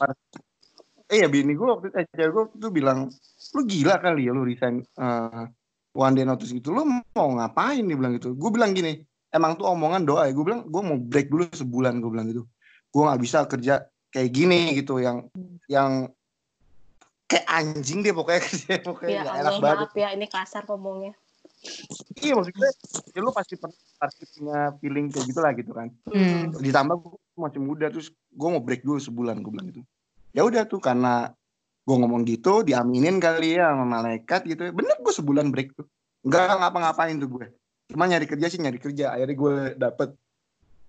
Eh ya bini gue waktu itu eh, cewek gue waktu itu bilang lu gila kali ya lu resign eh, one day notice gitu. Lu mau ngapain? Nih bilang gitu. Gue bilang gini emang tuh omongan doa ya. Gue bilang gue mau break dulu sebulan gue bilang gitu. Gue nggak bisa kerja kayak gini gitu yang yang kayak anjing deh pokoknya kerja pokoknya Ya nggak enak Allah, banget maaf ya, ini kasar ngomongnya. iya maksudnya ya lu pasti pernah pasti punya feeling kayak gitu lah gitu kan. Hmm. ditambah gue masih muda terus gue mau break dulu sebulan gue bilang gitu ya udah tuh karena gue ngomong gitu diaminin kali ya sama malaikat gitu. Bener gue sebulan break tuh. Nggak ngapa-ngapain tuh gue cuma nyari kerja sih nyari kerja. Akhirnya gue dapet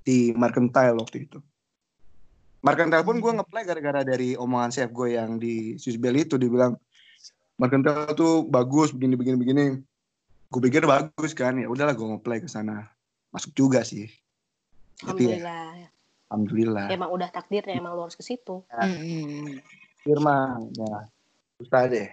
di Mercantile waktu itu. Mercantile pun gue ngeplay gara-gara dari omongan chef gue yang di Swiss Bell itu. Dibilang Mercantile tuh bagus begini begini begini. Gue pikir bagus kan. Ya udahlah gue ngeplay ke sana. Masuk juga sih. Tapi ya Alhamdulillah. Ya, emang udah takdirnya, emang lu harus ke situ. Hmm. Firman ya susah deh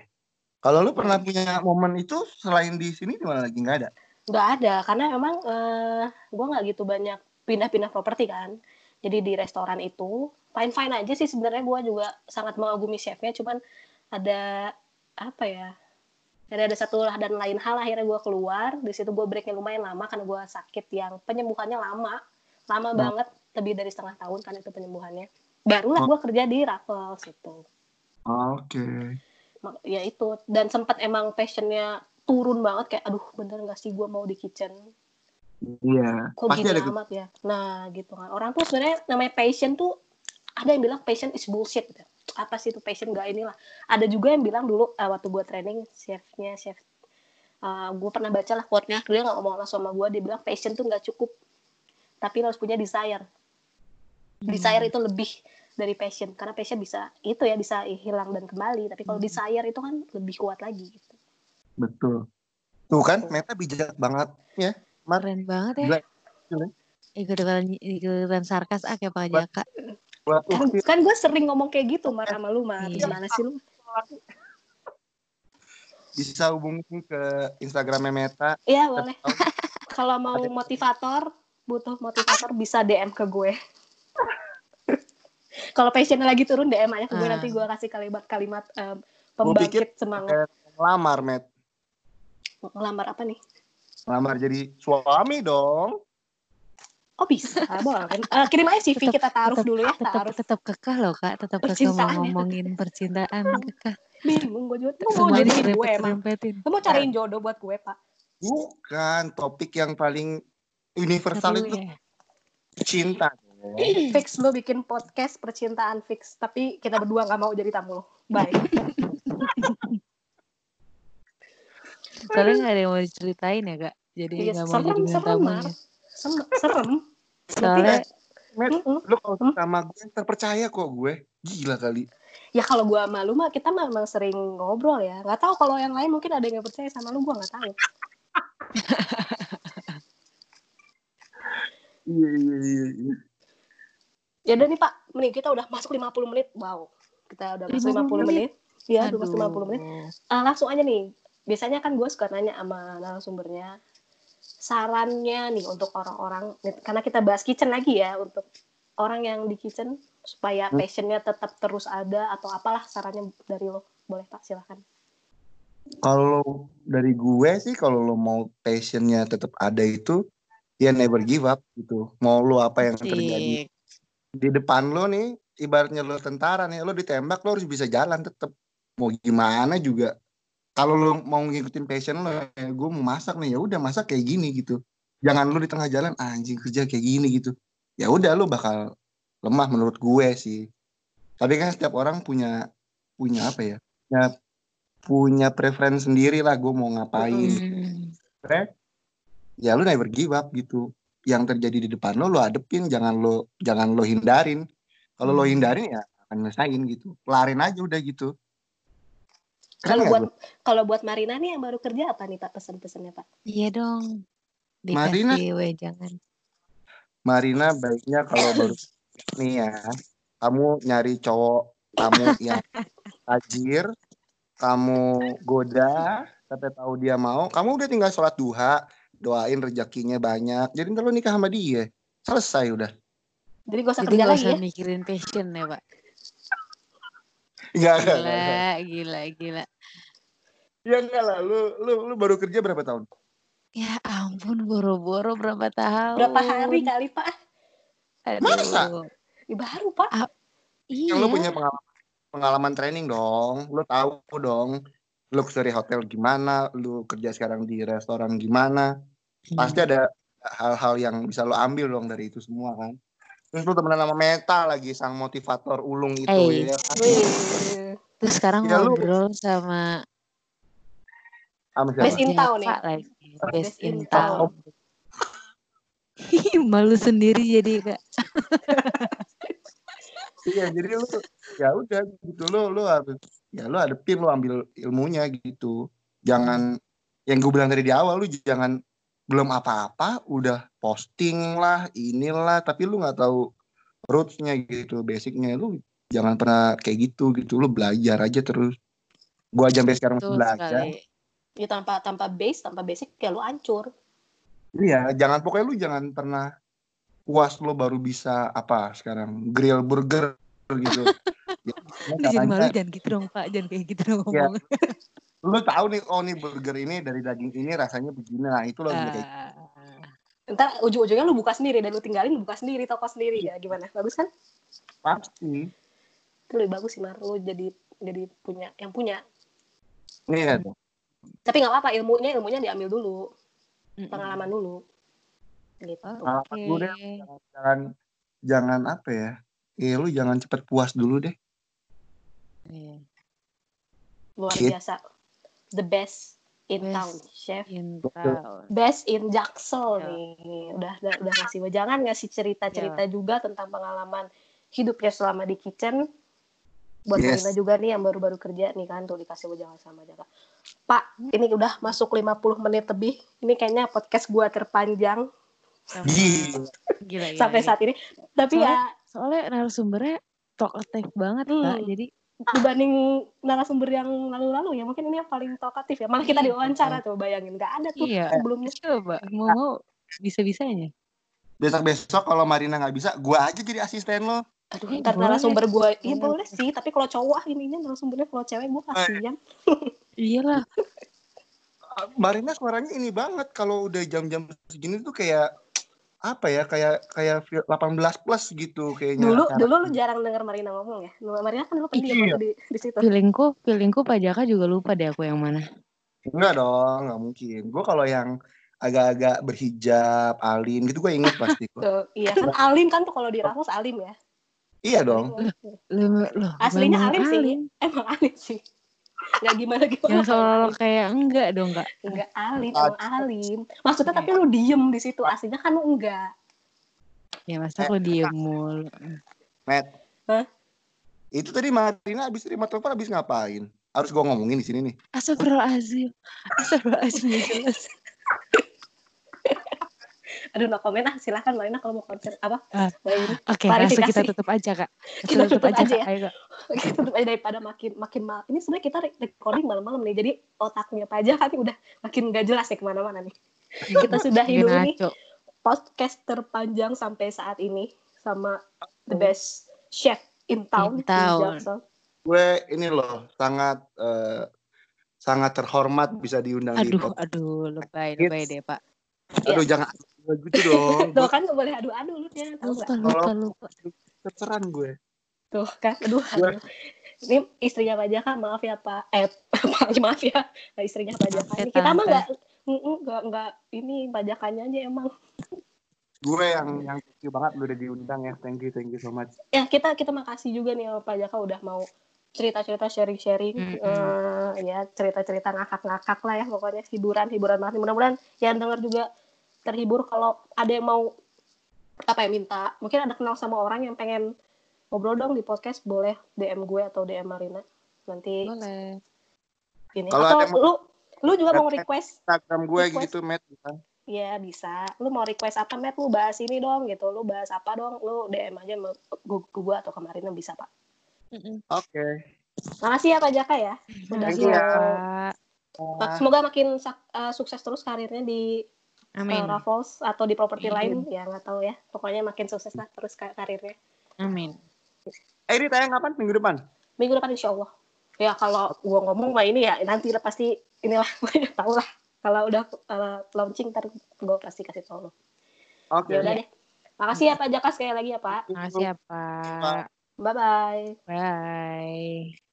kalau lu pernah punya momen itu selain di sini di mana lagi nggak ada Nggak ada, karena emang eh gue nggak gitu banyak pindah-pindah properti kan. Jadi di restoran itu fine-fine aja sih sebenarnya gue juga sangat mengagumi chefnya, cuman ada apa ya? Jadi ada satu lah dan lain hal akhirnya gue keluar di situ gue breaknya lumayan lama karena gue sakit yang penyembuhannya lama lama Hmm. banget lebih dari setengah tahun kan itu penyembuhannya. Barulah gue kerja di Raffles itu oke. Mak- ya itu. Dan sempat emang passionnya turun banget kayak aduh bener gak sih gue mau di kitchen? Iya. Kok pasti gini ada amat ya? Nah gitu kan. Orang tuh sebenarnya namanya passion tuh ada yang bilang passion is bullshit gitu. apa sih itu passion? Gak inilah. Ada juga yang bilang dulu eh, waktu gue training chefnya chef gue pernah baca lah quote-nya. Dia nggak ngomong langsung sama gue dia bilang passion tuh nggak cukup. Tapi harus punya desire desire itu lebih dari passion karena passion bisa itu ya bisa hilang dan kembali. Tapi kalau Hmm. desire itu kan lebih kuat lagi gitu. Betul. Tuh kan Meta bijak banget ya Mar. Keren banget ya. Ikutan ikutan sarkas ah kayak Pak Jaka. kan, kan gue sering ngomong kayak gitu mar sama lu mah Iya. gimana sih lu? Bisa hubungin ke Instagramnya Meta Iya boleh. kalau mau motivator butuh motivator bisa DM ke gue kalau passionnya lagi turun DM aja ke gue Ah. nanti gue kasih kalimat-kalimat pikir pembangkit semangat kayak ngelamar Met ngelamar apa nih ngelamar jadi suami dong oh bisa boleh Eh, kirim aja CV kita taruh dulu ya tetap taruh tetap kekeh loh kak tetap kekeh mau ngomongin percintaan kekeh Bingung gue juga. Mau jodohin gue emang. Lu mau cariin jodoh buat gue, Pak. Bukan topik yang paling universal Seru itu ya. cinta. Fix lu bikin podcast percintaan fix. Tapi kita berdua nggak mau jadi tamu. Bye. Soalnya nggak ada yang mau diceritain ya kak. Jadi Iya, nggak mau serem, jadi serem, tamunya. Serem. serem. Soalnya Met, Mm-mm. lu kalau Hmm? sama gue terpercaya kok gue. Gila kali. Ya kalau gue malu mah kita memang sering ngobrol ya. Nggak tahu kalau yang lain mungkin ada yang nggak percaya sama lu, gue nggak tahu. Iya iya iya. Ya udah nih Pak, nih kita udah masuk 50 menit. Wow. Kita udah masuk 50 menit. Iya, udah masuk 50 menit. Ah, langsung aja nih. Biasanya kan gue suka nanya sama narasumbernya sarannya nih untuk orang-orang karena kita bahas kitchen lagi ya untuk orang yang di kitchen supaya Hmm. passionnya tetap terus ada atau apalah sarannya dari lo boleh pak silahkan Kalau dari gue sih kalau lo mau passionnya tetap ada itu ya never give up gitu. Mau lo apa yang terjadi. Di depan lo nih ibaratnya lo tentara nih lo ditembak lo harus bisa jalan tetap mau gimana juga? Kalau lo mau ngikutin passion lo ya gue mau masak nih ya udah masak kayak gini gitu. Jangan lo di tengah jalan "Ah, anjing kerja kayak gini gitu. Ya udah lo bakal lemah menurut gue sih. Tapi kan setiap orang punya punya apa ya punya punya preferensi sendiri lah gue mau ngapain. Hmm. Ya lu never give up gitu yang terjadi di depan lo lo adepin jangan lo jangan lo hindarin kalau lo Hmm. hindarin ya akan nyelesain gitu kelarin aja udah gitu kalau buat kalau buat Marina nih yang baru kerja apa nih pak pesan-pesannya pak Iya dong. Marina. Dikasih we jangan. Marina baiknya kalau baru nih ya kamu nyari cowok kamu yang tajir kamu goda sampai tahu dia mau kamu udah tinggal sholat duha doain rezekinya banyak jadi ntar lo nikah sama dia selesai udah jadi gak usah Jadi kerja nggak lagi usah ya mikirin passion ya pak. Enggak, enggak, enggak. Gila, gila, gila. Ya enggak lah, lu, lu, lu baru kerja berapa tahun? Ya ampun, boro-boro berapa tahun? berapa hari kali pak Aduh. Masa? Ya, baru pak Iya. Yang lu punya pengalaman, pengalaman training dong, lu tahu dong, lu dari hotel gimana, lu kerja sekarang di restoran gimana, Hmm. pasti ada hal-hal yang bisa lu ambil dong dari itu semua kan. Terus lu temenan sama Meta lagi, sang motivator ulung itu Eh. ya kan. Wih. Terus sekarang Ya, lu- ngobrol sama Sama Best siapa? in town ya? Jaka lagi. Best, Best in town. Malu sendiri jadi kak. Iya, jadi lu ya udah gitu lu lu harus ya lu adepin lu ambil ilmunya gitu. Jangan yang gue bilang tadi di awal lu jangan belum apa-apa udah posting lah inilah tapi lu nggak tahu rootsnya gitu basicnya. Lu jangan pernah kayak gitu gitu. Lu belajar aja terus. Gua aja sampai sekarang Betul belajar. sekali. ya tanpa tanpa base tanpa basic ya lu hancur. Iya jangan pokoknya lu jangan pernah puas lo baru bisa apa sekarang grill burger gitu Lu jangan malu caranya- jangan gitu dong pak, jangan kayak gitu dong Iya. ngomong. lu tahu nih oh nih burger ini dari daging ini rasanya begini. Nah itu lo bisa kayak Ah, ntar ujung-ujungnya lu buka sendiri dan lu tinggalin lu buka sendiri toko sendiri. Ya gimana? Bagus kan? Pasti. Itu lebih bagus sih Mar. Lu jadi jadi punya yang punya. Nih ya tuh. tapi nggak apa-apa ilmunya ilmunya diambil dulu. Pengalaman dulu. Gitu. Oke. Pengalaman dulu deh. jangan jangan apa ya? Eh lu jangan cepet puas dulu deh. Iya. Luar Gitu. biasa the best in Best. town chef In town. best in Jaksel Ya. nih udah udah, udah ngasih wejangan ngasih cerita-cerita juga tentang pengalaman hidupnya selama di kitchen buat Yes. Marina juga nih yang baru-baru kerja nih kan tuh dikasih wejangan sama Jaka Pak ini udah masuk 50 menit lebih ini kayaknya podcast gua terpanjang Gila. Gila, sampai gila. saat ini tapi Soalnya- ya Soalnya narasumbernya talkative banget Hmm. kak. Jadi dibanding narasumber yang lalu-lalu ya mungkin ini yang paling talkatif ya. Malah kita Iya. diwawancara tuh bayangin. Nggak ada tuh iya. sebelumnya. Coba mau mau bisa-bisanya. besok besok kalau Marina nggak bisa gua aja jadi asisten lo. Aduh Eh, ntar narasumber gua iya Boleh. sih. Tapi kalau cowok ah ininya narasumbernya kalau cewek gua kasihan. Iyalah. Marina suaranya ini banget. Kalau udah jam-jam segini tuh kayak apa ya kayak kayak 18 plus gitu kayaknya. Dulu acara. dulu lu jarang denger Marina ngomong ya. Lu- Marina kan lu pendiam Iya. di di situ. Feelingku, feelingku Pak Jaka juga lupa deh aku yang mana. Enggak dong, nggak mungkin. Gue kalau yang agak-agak berhijab, alim gitu gue inget pasti. Tuh, iya kan Alim kan tuh kalau di Raffles Alim ya. iya dong. Loh, loh, Aslinya memang Alim sih. Emang Alim sih. Gak gimana gimana. Yang seolah kayak enggak dong, Kak. Enggak Alim, emang Alim. Maksudnya tapi lu diem di situ. Aslinya kan lu enggak. Ya masa aku diem mulu. Matt. Hah? Itu tadi Marina abis terima telepon abis ngapain? Harus gue ngomongin di sini nih. Astagfirullahaladzim. Astagfirullahaladzim. nggak jelas. Aduh, no comment ah. Silahkan Marina kalau mau konser apa? Ini. Oke, langsung kita tutup aja, Kak. Kita tutup aja Kak. ya. Ayo, Kak. Oke, tutup aja daripada makin makin mal. Ini sebenarnya kita re- recording malam-malam nih. Jadi otaknya aja kan udah makin gak jelas ya ke mana-mana nih. Kita sudahi dulu nih ngaco. podcast terpanjang sampai saat ini sama the best chef in town. In town. Jackson. Gue ini loh sangat eh, sangat terhormat bisa diundang di Aduh, podcast. aduh, lebay, lebay deh, Pak. Aduh jangan gitu dong. Tuh kan gak boleh adu-adu lu ya. Lupa, lupa, lupa. Gue. Tuh kan, aduh. Ini istrinya Pak Jaka, maaf ya Pak. Eh, maaf ya. Istrinya Pak Jaka. Ini kita mah nggak nggak nggak ini Pak Jakanya aja emang. Gue yang yang thank you banget lu udah diundang ya. Thank you, thank you so much. ya kita kita makasih juga nih sama Pak Jaka udah mau cerita-cerita sharing-sharing Mm-mm. eh, ya cerita-cerita ngakak-ngakak lah ya pokoknya hiburan hiburan banget mudah-mudahan yang denger juga terhibur kalau ada yang mau apa ya minta mungkin ada kenal sama orang yang pengen ngobrol dong di podcast boleh DM gue atau DM Marina nanti Boleh. ini Kalau atau lu lu juga mau request Instagram gue Request. gitu, Matt. bisa. ya bisa lu mau request apa Matt lu bahas ini dong gitu lu bahas apa dong lu DM aja sama gue, gue atau ke Marina bisa pak. Oke. makasih ya Pak Jaka ya udah Makasih ya, Semoga makin eh, sukses terus karirnya di eh, Amin. Raffles atau di properti lain ya nggak tahu ya. Pokoknya makin sukses lah terus ka- karirnya. Amin. Eh ini tayang kapan? Minggu depan? Minggu depan insya Allah. Ya kalau gua ngomong mah ini ya nanti lah pasti inilah tahu lah. Kalau udah eh, launching ntar gua pasti kasih tahu lo. Oke. Ya udah deh. Makasih ya Pak Jaka sekali lagi ya Pak. Makasih ya, Pak. Bye bye. Bye.